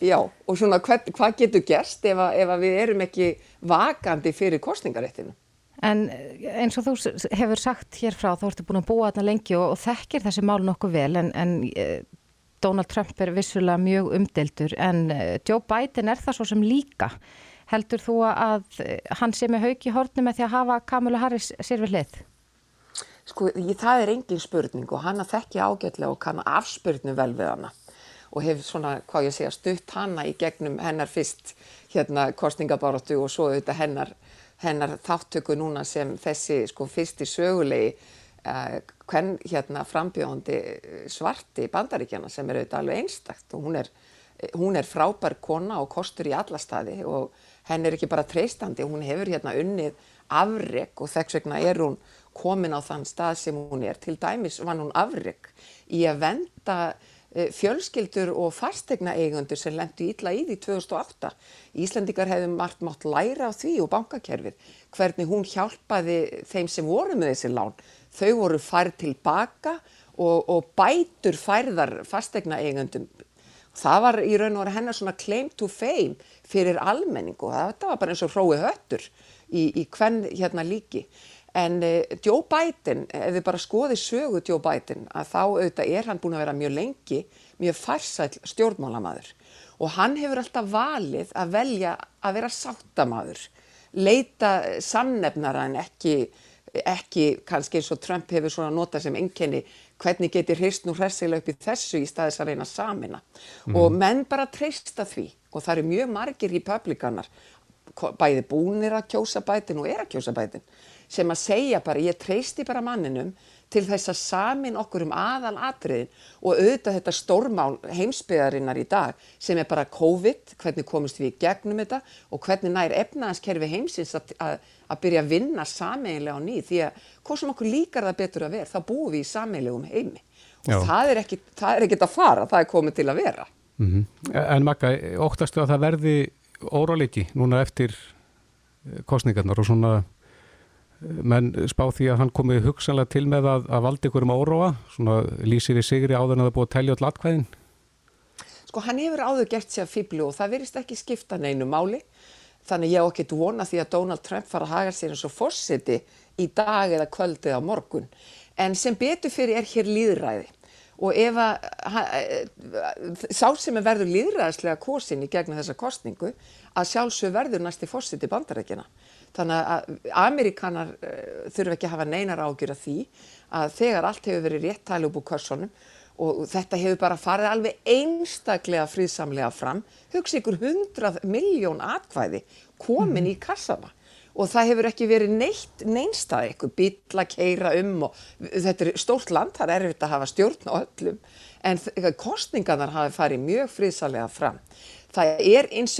Já, og svona hvað, hvað getur gerst ef, að, ef að við erum ekki vakandi fyrir kostningaréttinu? En eins og þú hefur sagt hér frá, þá ertu búin að búa þarna lengi og, og þekkir þessi mál nokkuð vel, en, en eh, Donald Trump er vissulega mjög umdeltur, en eh, Joe Biden er það svo sem líka. Heldur þú að hann sé með haugi hórnum með því að hafa Kamala Harris sér við hlið? Sko, það er engin spurning og hann að þekki ágætlega og kann afspurnu vel við hana og hef svona, hvað ég segja, stutt hana í gegnum hennar fyrst hérna kostningabaróttu og svo auðvitað hennar, hennar þáttöku núna sem þessi sko fyrsti sögulegi uh, hvern hérna frambjóðandi svarti bandaríkjana sem er auðvitað alveg einstakt og hún er, hún er frábær kona og kostur í alla staði og henn er ekki bara treystandi, hún hefur hérna unnið afreg og þess vegna er hún komin á þann stað sem hún er. Til dæmis var hún afreg í að venda Eh, fjölskyldur og fastegna eigundur sem lendi ítla í því 2008. Íslandikar hefði margt mátt læra á því og bankakerfið hvernig hún hjálpaði þeim sem voru með þessi lán. Þau voru færð tilbaka og, og bætur færðar fastegna eigundum. Það var í raun og vera hennar svona claim to fame fyrir almenning og þetta var bara eins og hrói höttur í, í hvern hérna líki. En uh, Joe Biden, ef við bara skoðum sögu Joe Biden, að þá auðvitað er hann búin að vera mjög lengi, mjög farsæl stjórnmálamadur og hann hefur alltaf valið að velja að vera sáttamadur, leita samnefnara en ekki, ekki kannski eins og Trump hefur svona notað sem enkenni hvernig getur hrist nú hressilega upp í þessu í staðis að reyna samina mm. og menn bara treysta því og það eru mjög margir í publikanar, bæði búnir að kjósa bætin og er að kjósa bætin sem að segja bara ég treysti bara manninum til þess að samin okkur um aðal atriðin og auðvitað þetta stórmál heimsbyðarinnar í dag sem er bara COVID, hvernig komist við í gegnum þetta og hvernig nær efnaðanskerfi heimsins að, að, að byrja að vinna sameiginlega á ný því að hvað sem okkur líkar það betur að vera, þá búum við í sameiginlegum heimi og Já. það er ekkert að fara, það er komið til að vera. Mm -hmm. En Magga, óttastu að það verði óraliki núna eftir kostningarnar og svona menn spá því að hann komi hugsanlega til með að, að valda ykkur um óróa svona lýsir í sigri áður en það búið að telja all atkvæðin? Sko hann hefur áður gert sér fýblu og það verist ekki skipta neinu máli. Þannig ég ekkert vona því að Donald Trump fara að haga sér eins og fórseti í dag eða kvöldið á morgun. En sem betur fyrir er hér líðræði og ef að sá sem er verður líðræðislega kosin í gegna þessa kostningu að sjálfsög verður næsti fósitt í bandarækina. Þannig að Amerikanar uh, þurfa ekki að hafa neinar ágjur af því að þegar allt hefur verið rétt tali upp úr körsonum og þetta hefur bara farið alveg einstaklega fríðsamlega fram, hugsa ykkur 100 miljón atkvæði komin í kassana og það hefur ekki verið neitt neinstað eitthvað að keira um og þetta er stórt land, það er erfitt að hafa stjórn á öllum en kostningarnar hafi farið mjög fríðsalega fram. Það er hins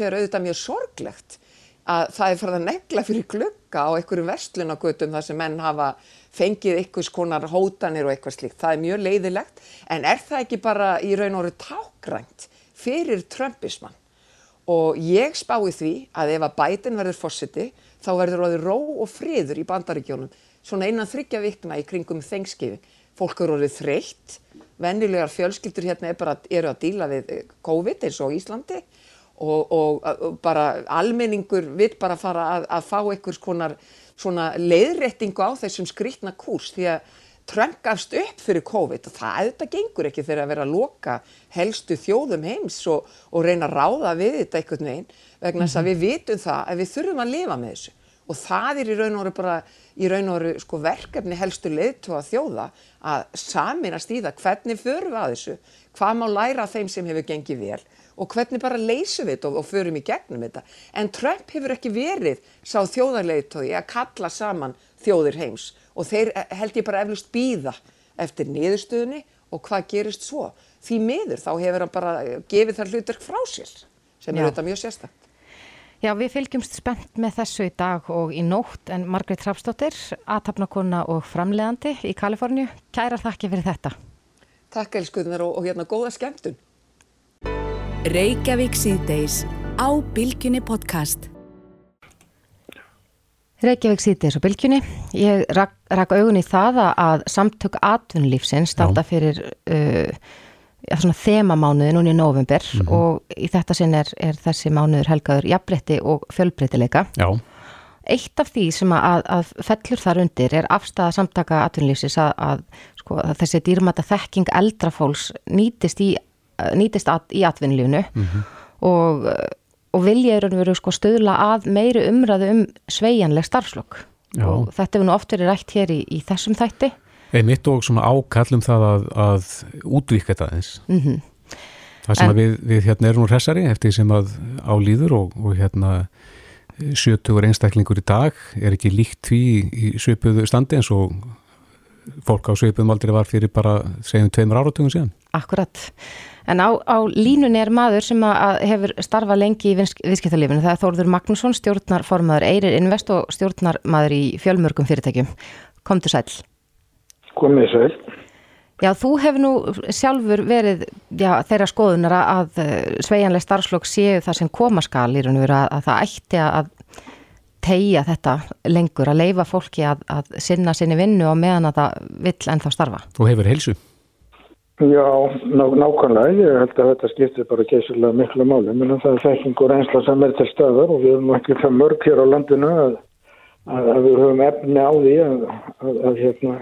vegar auðvitað mjög sorglegt að það er farið að negla fyrir glugga á einhverjum verslunagötum þar sem menn hafa fengið einhvers konar hótanir og eitthvað slíkt. Það er mjög leiðilegt en er það ekki bara í raun og orðu tákgrænt fyrir Trumpismann? Og ég spái því að ef að bætin verður fósiti þá verður orðið ró og friður í bandaríkjónum svona innan þryggja vikna í kringum þengskifin. Fólk eru orðið þreytt, vennilegar fjölskyldur hérna er bara, eru að díla við COVID eins og Íslandi og, og, og bara almenningur vil bara fara að, að fá einhvers konar svona leiðréttingu á þessum skrítna kúrs því að Trump gafst upp fyrir COVID og það auðvitað gengur ekki þegar að vera að loka helstu þjóðum heims og, og reyna að ráða við þetta einhvern veginn vegna þess mm -hmm. að við vitum það að við þurfum að lifa með þessu og það er í raun og veru bara í raun og veru sko verkefni helstu leiðtóa þjóða að saminast í það hvernig förum við að þessu, hvað má læra þeim sem hefur gengið vel og hvernig bara leysum við þetta og, og förum í gegnum þetta. En Trump hefur ekki verið sá þjóðarleitói að kalla saman þjóðir heims og þeir eh, held ég bara eflust býða eftir niðurstöðunni og hvað gerist svo. Því miður þá hefur hann bara gefið þar hlutverk frá sér sem Já. er auðvitað mjög sérstaklega. Já, við fylgjumst spennt með þessu í dag og í nótt en Margreit Trapsdóttir, aðtapnakona og framlegandi í Kaliforníu. Kæra þakki fyrir þetta. Takk elskuðunar og, og hérna góða skemmtun. Reykjavík síðdeis á Bilginni podcast. Reykjavík síðdeis á Bilginni. Ég rak, rak augun í það að samtök atvinnulífsins starta fyrir uh, ja, þemamánuði núni í november mm -hmm. og í þetta sinn er, er þessi mánuður helgaður jafnbretti og fjölbreytileika. Já. Eitt af því sem að, að fellur þar undir er afstæða samtaka atvinnulífsins að, að, sko, að þessi dýrmata þekking eldrafólks nýtist í nýtist at, í atvinnlífnu mm -hmm. og, og vilja er að vera sko, stöðla að meiri umræðu um sveianleg starfslokk og þetta hefur nú oft verið rætt hér í, í þessum þætti. Einmitt og svona ákallum það að, að útvíka þetta eins mm -hmm. það sem en, við, við hérna erum hressari eftir sem að álýður og, og hérna 70 einstaklingur í dag er ekki líkt því í svipuðu standi eins og fólk á sveipuðum aldrei var fyrir bara segjum tveimur áratugum síðan. Akkurat En á, á línunni er maður sem að hefur starfað lengi í viðskiptalífinu. Það er Þórður Magnússon, stjórnarformaður Eirir Invest og stjórnarmaður í fjölmörgum fyrirtækjum. Komdu sæl. Komið sæl. Já, þú hefur nú sjálfur verið já, þeirra skoðunar að eh, sveianlega starfslokk séu það sem komaskal í raun og veru að, að það ætti að tegja þetta lengur, að leifa fólki að, að sinna sinni vinnu og meðan að það vill ennþá starfa. Þú hefur heilsu. Já, ná, nákvæmlega, ég held að þetta skiptir bara geysilega miklu máli, menn það er þekkingur einsla sem er til staðar og við erum ekki það mörg hér á landinu að, að, að við höfum efni á því að, að hérna,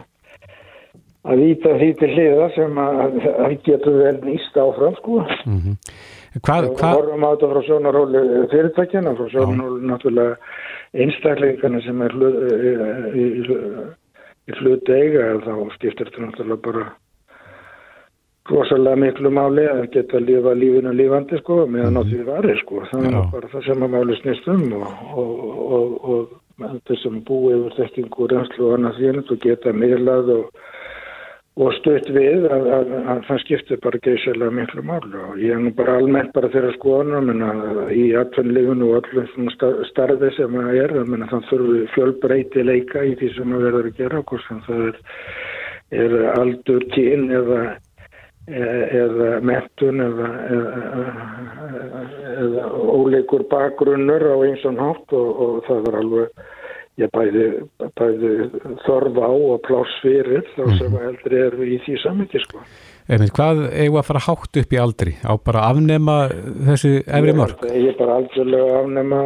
víta því til hliða sem að getur vel nýst áfram sko. Mm -hmm. Hvað? Við horfum á þetta frá sjónaróli fyrirtækjana, frá sjónaróli náttúrulega einstakleikana sem er hlut, í, í, í hlut eiga þá skiptir þetta náttúrulega bara rosalega miklu máli að geta að lifa lífinu lífandi sko meðan á mhm. því varir sko. Þannig að bara það sem að máli snýst um og, og, og, og þessum búið yfir þekkingu reynslu og annað því og geta miðlað og stutt við að, að, að það skiptir bara geysilega miklu máli. Og ég er nú bara almennt bara þeirra skoðanum í atvinnlífunu og öllum starfi sem það er þannig að það þurfi fjölbreyti leika í því sem það verður að gera sem það er, er aldur, kyn eða eða mettun eða, eða, eða óleikur bakgrunnur á einsan hátt og, og það er alveg ég bæði, bæði þorfa á og pláss fyrir þá sem -hmm. eldri eru í því samingi sko. Emil, hvað eigum að fara hátt upp í aldri? Á bara að afnema þessi efri mörg? Ég er bara algjörlega að afnema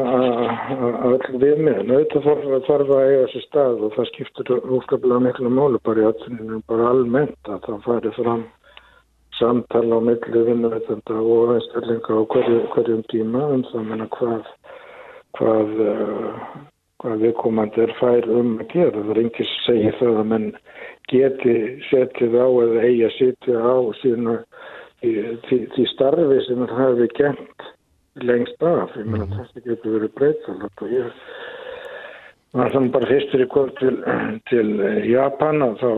að öll við með. Nauta þarf að eiga þessi stað og það skiptur úrskaplega miklu málu bara í öllinu, bara almennt að það fari fram samtala á milli vinnuveitenda og einstaklinga á hverju, hverjum tíma um það menna hvað hvað uh, hvað viðkomandi er fær um að gera. Það er einhvers að segja það að menn geti setið á eða eigi að setja á sína því, því starfi sem það hefði gent lengst af. Ég menna mm. þetta getur verið breytalagt og ég var þannig bara fyrstur í kvöld til, til Japan og þá,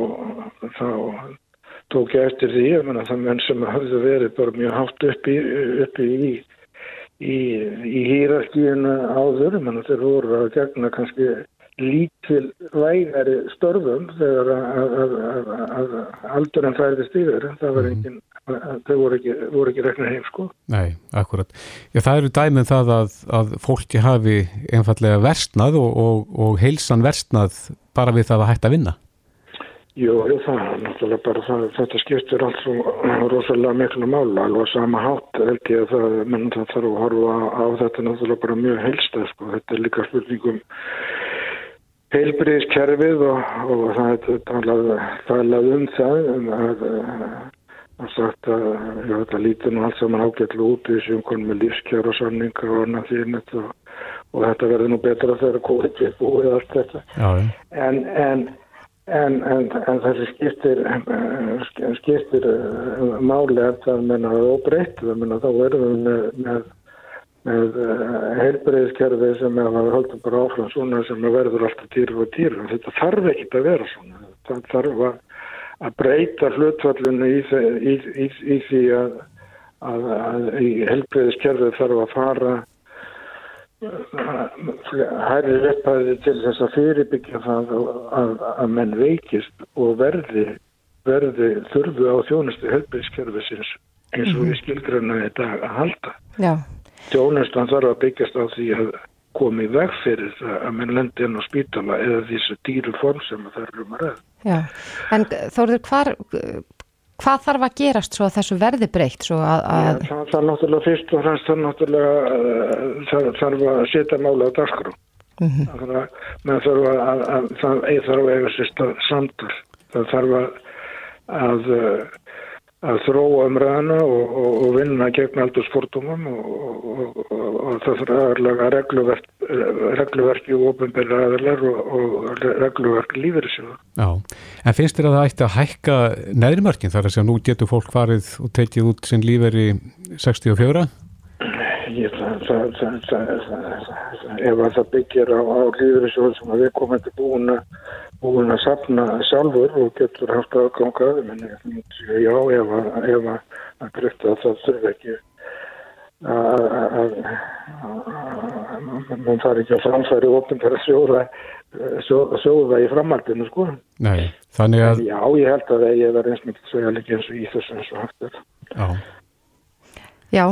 þá tók ég eftir því að það menn sem hafði verið bara mjög hátt uppi, uppi í í, í hýraskíinu áður, menn þeir voru að gegna kannski lítil vægari störfum þegar að, að, að, að aldurinn færðist yfir það var mhm. engin, þau voru ekki, voru ekki rekna heim sko. Nei, akkurat Já, það eru dæmið um það að fólki hafi einfallega verstnað og, og, og heilsan verstnað bara við það að hætta að vinna Jú, það er náttúrulega bara það, þetta skiptir allt svo rosalega miklu mála, alveg sama hátt held ég að það, menn það þarf að horfa á þetta náttúrulega bara mjög heilstað sko, þetta er líka spurningum heilbriðiskerfið og, og það er talað, talað um það um að það sagt að já, þetta lítur nú allt saman ágætlu út í þessum konum með lífskjara og sanninga og annað því og, og þetta verður nú betra þegar COVID er búið allt þetta. Já, en, en En, en, en þessi skiptir, skiptir uh, máli er það að menna óbreytt, þá erum við með, með, með heilbreyðskerfi sem er að halda bara áfram svona sem verður alltaf týru og týru. Þetta þarf ekki að vera svona. Það þarf að, að breyta hlutfallinu í, í, í, í því að, að, að heilbreyðskerfi þarf að fara hærri upphæði til þess að fyrirbyggja það að, að menn veikist og verði, verði þurfu á þjónustu helbíðskerfisins eins og við mhm. skilgrana í dag að halda. Já. Þjónustan þarf að byggjast á því að komi veg fyrir það að menn lendi inn á spítala eða þessu dýru form sem það er um að ræða. Já, en Þóruður, hvar Hvað þarf að gerast svo að þessu verði breykt? Að, að... Ja, það þarf náttúrulega fyrst og fremst þarf náttúrulega uh, þarf, þarf að setja mála á dagskrú. Mm -hmm. Þannig að það þarf að eiga að samtal. Það þarf að, að þróa umræðana og, og, og vinna gegn aldur sportumum og, og það þarf aðalega regluverk, og ofinbæri aðalar og regluverk þessu. Já, en finnst þér að það ætti að hækka neðrimörkin þar að segja nú getur fólk farið og tekið út sinn í 64? Ég, það, það, það, ef að það byggir á, á þessu sem að við komum til búin að búin að sapna sjálfur og getur haft aðgangað menn já, ef að, ef að að það þurfi ekki að mann þarf ekki að framfæri ofnbæra sjóða sjóða í framhaldinu sko. Nei, þannig að Já, ég held að það er eins með segja líka eins og í þessu eins og hægt Já Já,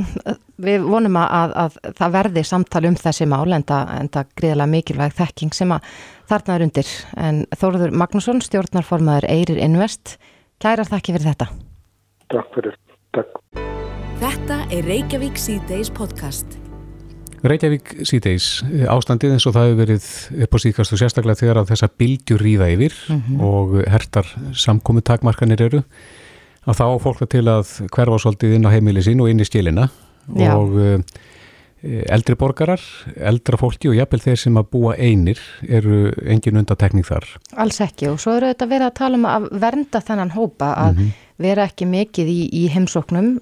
við vonum að, að það verði samtal um þessi mál en það greiðilega mikilvæg þekking sem að þarna er undir. En Þóruður Magnússon, stjórnarformaður Eirir Invest, kærar þakki fyrir þetta. Takk fyrir, takk. Þetta er Reykjavík C-Days podcast. Reykjavík C-Days, ástandið eins og það hefur verið upp á síðkastu sérstaklega þegar að þessa bildjur ríða yfir mm -hmm. og hertar samkomi takmarkanir eru að þá fólk til að hverfa svolítið inn á heimili sín og inn í skilina Já. og uh, eldri borgarar, eldra fólki og jafnvel þeir sem að búa einir eru engin undatekning þar. Alls ekki og svo eru þetta verið að tala um að vernda þennan hópa að mm -hmm. vera ekki mikið í, í heimsóknum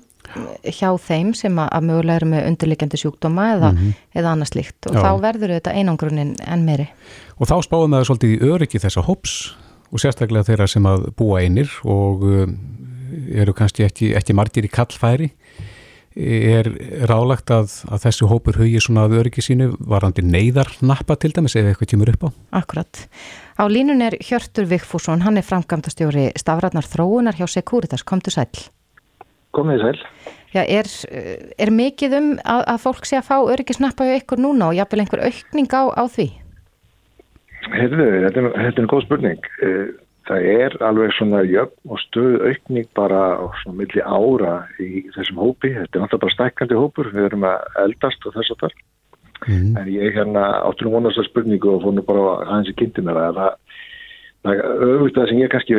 hjá þeim sem að, að mögulega eru með undirleikjandi sjúkdóma eða, mm -hmm. eða annars líkt og Já. þá verður þetta einangrunin en meiri. Og þá spáum við svolítið í öryggi þessa hóps og sérstaklega þeirra sem að búa einir og um, eru kannski ekki, ekki margir í kallfæri er rálagt að, að þessu hópur hugi svona að öryggi sínu varandi neyðar nappa til dæmis eða eitthvað kemur upp á? Akkurat. Á línun er Hjörtur Vigfússon, hann er framkvæmdastjóri stafratnar þróunar hjá Securitas. Komdu sæl. Komið sæl. Já, er, er mikið um að, að fólk sé að fá öryggisnappa hjá ykkur núna og jafnvel einhver aukning á, á því? Heyrðu, þetta er, þetta er en góð spurning. Það er alveg svona jöfn og stöðu aukning bara á svona milli ára í þessum hópi. Þetta er náttúrulega bara stækandi hópur. Við erum að eldast og þess að það. Mm. En ég hérna áttur nú vonast að spurningu og fór nú bara aðeins í kynnti mér að það auðvitað sem ég kannski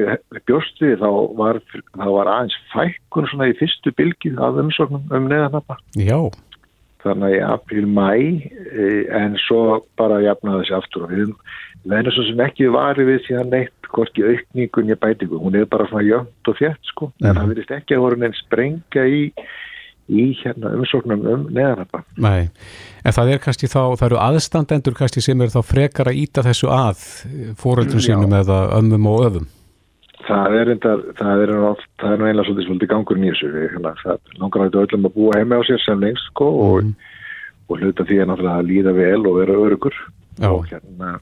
bjóst við þá var, var aðeins fækkun svona í fyrstu bylgið af umsóknum um neðanappa. Já þannig í april-mæ eh, en svo bara jafnaði þessi aftur og við venum svo sem ekki varu við síðan neitt hvorki aukningun ég bætingu, hún er bara svona jönd og fjett sko, mm. en mhm. það verðist ekki að voru neins sprengja í, í hérna, umsóknum um neðanappa. Nei, en það er kannski þá, það eru aðstandendur kannski sem eru þá frekar að íta þessu að fóröldum sínum eða ömmum og öðum. Það er enda, það er nú einlega svolítið svolítið gangur nýjus hérna, það langar að þetta öllum að búa heima á sér sem lengst sko, mm. og, og hluta því að líða vel og vera örugur Já. og hérna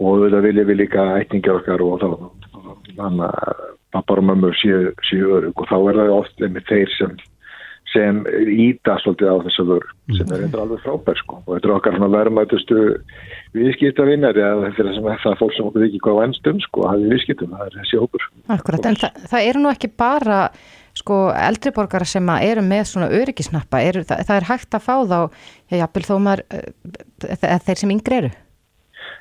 og þetta viljum við líka ætningi okkar og þá þannig að pappar og mömmur séu, séu örug og þá er það ofta með þeir sem sem íta svolítið á þessu vörð mm. sem er eitthvað alveg frábær sko. Og þetta er okkar verðmætustu viðskiptavinnari að þetta er sem það fólk sem okkur ekki hvað vennstum sko að við viðskiptum, það er þessi hópur. Akkurat, en það, það eru nú ekki bara sko eldriborgara sem eru með svona öryggisnappa, er, það, það er hægt að fá þá, já, jafnvel þó maður uh, þeir sem yngri eru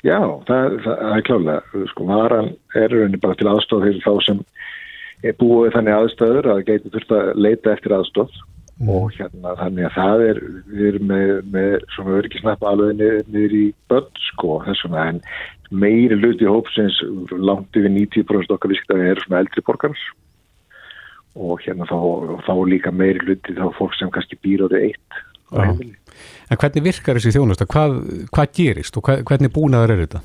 Já, það, það er klálega sko, varan er rauninni bara til aðstof fyrir þá sem er búið þannig aðstöður að geitur þurft að leita eftir aðstof mm. og hérna þannig að það er við erum með, með svona örgisnapp alveg niður, niður í börn sko þessuna en meiri luti hópsins langt yfir 90% okkar visktaði er svona eldri borgars og hérna þá, þá líka meiri luti þá fólk sem kannski býr á því eitt En hvernig virkar þessi þjónust? Hvað, hvað gerist og hvernig búnaður er þetta?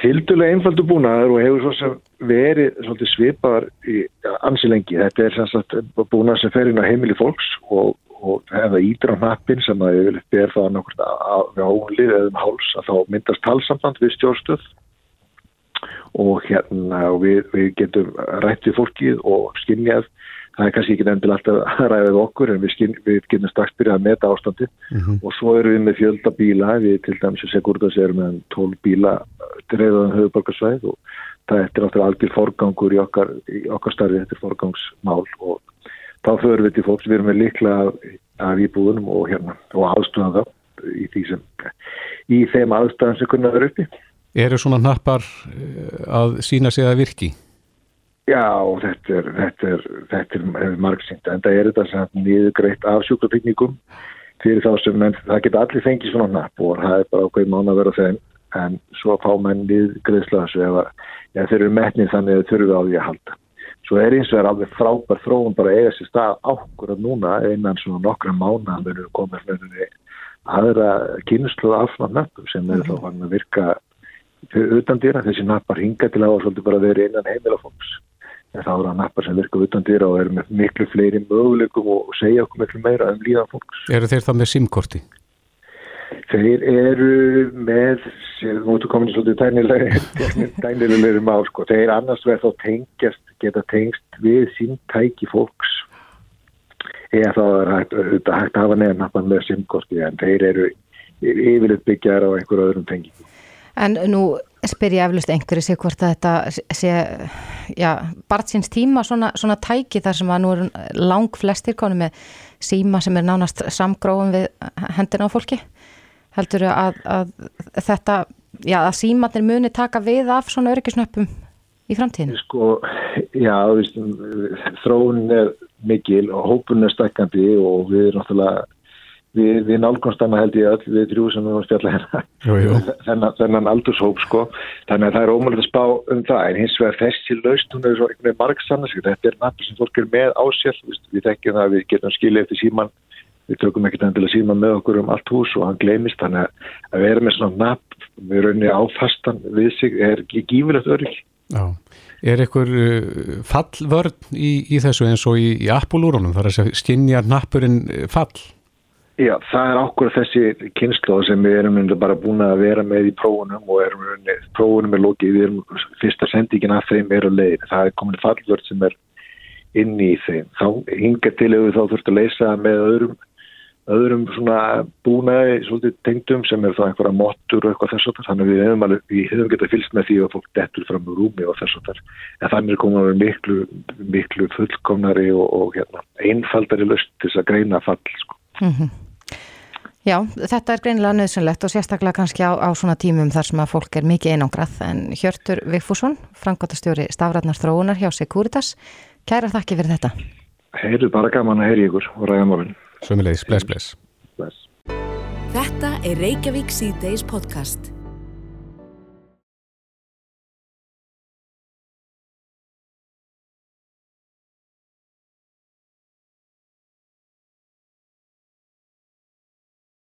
Tildulega einfaldu búnaður og hefur svo sem verið svolítið svipaðar í ansilengi. Þetta er sannsagt búnað sem fer inn á heimili fólks og, og hefða ídra á nappin sem að vil ber það nákvæmlega á ólið eða um háls að þá myndast talsamband við stjórnstöð og hérna við, við getum rættið fólkið og skinnjað það er kannski ekki nefndil alltaf að [LAUGHS] ræðið okkur en við, skinn, við getum strax byrjað að meta ástandi mm -hmm. og svo eru við með fjölda bíla. Við til dæmis að Segurdas erum með 12 bíla dreifðan höfuborgarsvæð og það er náttúrulega algjör forgangur í okkar, í okkar starfi, þetta er forgangsmál og þá förum við til fólks, við erum með likla af íbúðunum og hérna og aðstofan það í sem í þeim aðstofan sem kunna vera uppi. Eru svona nappar eh, að sína sig að virki? Já, þetta er, þetta er, þetta er margsýnt, en það er þetta sem niðugreitt af sjúkrapikningum fyrir þá sem menn, það geta allir fengið svona napp og það er bara ákveð mánu að vera þeim, en svo fá menn niðugreiðsla þessu ef að, ja, þeir eru metnið þannig að þau þurfu á því að halda. Svo er eins og er alveg frábær þróun bara eiga sér stað ákvör að núna einan svona nokkra mánu að verður komið fyrir aðra kynslu af svona nappum sem er þá hann að virka utan dýra, þessi nappar hinga til að verið innan heimilafólks það að nappar sem virka utan dýra og eru með miklu fleiri möguleikum og segja okkur miklu meira um líðan fólks. Eru þeir þá með simkorti? Þeir eru með, þú mútu komin í svolítið tænilegri [LAUGHS] mál, sko. Þeir annars verður þá tengjast, geta tengst við símtæki fólks eða þá er hægt, hægt að hafa nefn nappar með simkorti en þeir eru yfirleitt byggjar á einhverju öðrum tengingum. En nú spyr ég eflust einhverju sig hvort að þetta sé, já, barnsins tíma svona, svona tæki þar sem að nú eru lang flestir konu með síma sem er nánast samgróðum við hendina á fólki. Heldur að, að þetta, já, að símatnir muni taka við af svona öryggisnöppum í framtíðinu? Sko, já, veist, þróun er mikil og hópun er stekkandi og við erum náttúrulega við, við nálgumstanna held ég öll við þrjú sem við varum spjalla hérna. Þennan, þennan aldurshóp sko. Þannig að það er ómöld að spá um það en hins vegar þessi laust hún er svo einhvern veginn margsannast þetta er nafn sem fólk er með á sér við tekjum það að við getum skilja eftir síman við tökum ekkert endilega síman með okkur um allt hús og hann glemist þannig að vera með svona nafn við raunni áfastan við sig er gífilegt örygg Já. Er eitthvað uh, fallvörn í, í þessu eins og í, í appulúrunum þar að skinja nappurinn fall? Já, það er okkur þessi kynnslóð sem við erum bara búin að vera með í prófunum og erum, prófunum er lókið, við erum fyrsta sendingin að þeim er að leiðin. Það er komin fallvörð sem er inn í þeim. Þá hinga til ef við þá þurftum að leysa með öðrum, öðrum búnaði tengdum sem er þá einhverja mottur og eitthvað þess að þannig að við hefum alveg, við hefum getað fylgst með því að fólk dettur fram úr rúmi og þess að en þannig er komað miklu, miklu fullkomnari og, og hérna, einfaldari löst til þess að greina fall sko. Mm -hmm. Já, þetta er greinilega nöðsynlegt og sérstaklega kannski á, á svona tímum þar sem að fólk er mikið einangrað. En Hjörtur Vigfússon, frangotastjóri Stafrætnar Þróunar hjá Securitas Kæra þakki fyrir þetta. Heyrðu bara gaman að heyri ykkur og ræða málun Svömmulegis, bless. Bless. Þetta er Reykjavík C-Days podcast